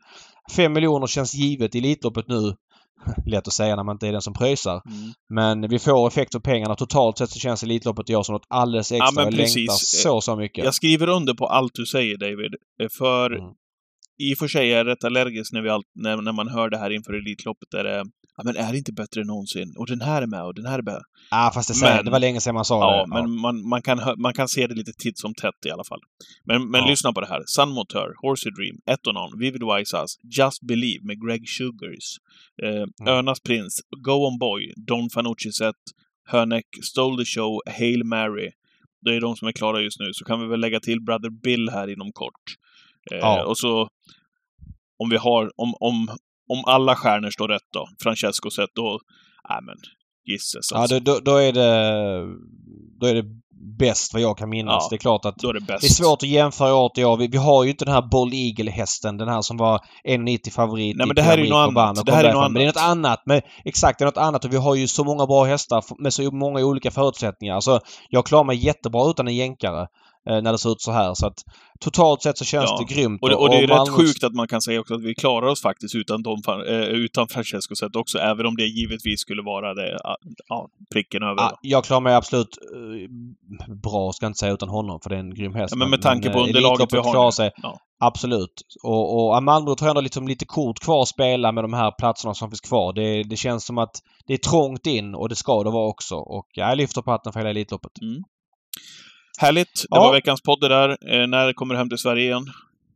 5 miljoner känns givet i Elitloppet nu. Lätt att säga när man inte är den som pröjsar. Mm. Men vi får effekt för pengarna. Totalt sett så känns Elitloppet i år som något alldeles extra. Ja, men precis. Jag längtar så, så mycket. Jag skriver under på allt du säger David. För mm. I och för sig är jag rätt allergisk när, vi all, när, när man hör det här inför Elitloppet. Där det, ja, men är det inte bättre än någonsin? Och den här är med och den här är med. Ja, fast det, säger, men, det var länge sedan man sa ja, det. Men ja, men man, man, kan, man kan se det lite titt som tätt i alla fall. Men, men ja. lyssna på det här. Sun Motor, Horsey Dream, Etonon, Vivid Wise Us, Just Believe med Greg Sugars, eh, mm. Örnas Prins, Go On Boy, Don Fanucci Set, Hönek, Stole the Show, Hail Mary. Det är de som är klara just nu. Så kan vi väl lägga till Brother Bill här inom kort. Eh, ja. Och så om vi har, om, om, om alla stjärnor står rätt då, Francesco sett, då, nej men, gisses alltså. Ja, då, då, är det, då är det bäst vad jag kan minnas. Ja, det är klart att är det, det, är svårt att jämföra år till år. Vi, vi har ju inte den här Bold Eagle-hästen, den här som var 1,90 favorit Nej men det här är ju något annat. Det här är något annat. Men det är något annat. Men, exakt, det är något annat och vi har ju så många bra hästar med så många olika förutsättningar. Alltså, jag klarar mig jättebra utan en jänkare. Eh, när det ser ut så här. Så att totalt sett så känns ja. det grymt. Och det, och det är ju rätt sjukt att man kan säga också att vi klarar oss faktiskt utan, de, eh, utan Francesco Zet också, även om det givetvis skulle vara det, ja, pricken över. Ja, jag klarar mig absolut eh, bra, ska inte säga, utan honom, för det är en grym häst. Ja, men med tanke på underlaget vi har sig, Absolut. Och, och Malmö har ändå liksom lite kort kvar att spela med de här platserna som finns kvar. Det, det känns som att det är trångt in och det ska det vara också. Och jag lyfter på hatten för hela Elitloppet. Mm. Härligt! Det ja. var veckans podd det där. Eh, när kommer du hem till Sverige igen?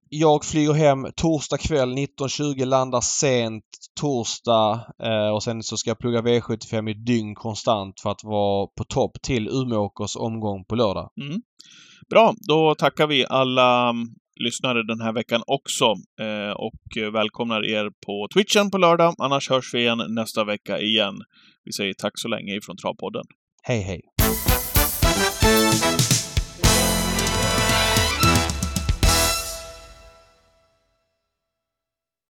Jag flyger hem torsdag kväll 19.20, landar sent torsdag eh, och sen så ska jag plugga V75 i dygn konstant för att vara på topp till Umeåkers omgång på lördag. Mm. Bra, då tackar vi alla mm, lyssnare den här veckan också eh, och välkomnar er på Twitchen på lördag. Annars hörs vi igen nästa vecka igen. Vi säger tack så länge ifrån Travpodden. Hej hej!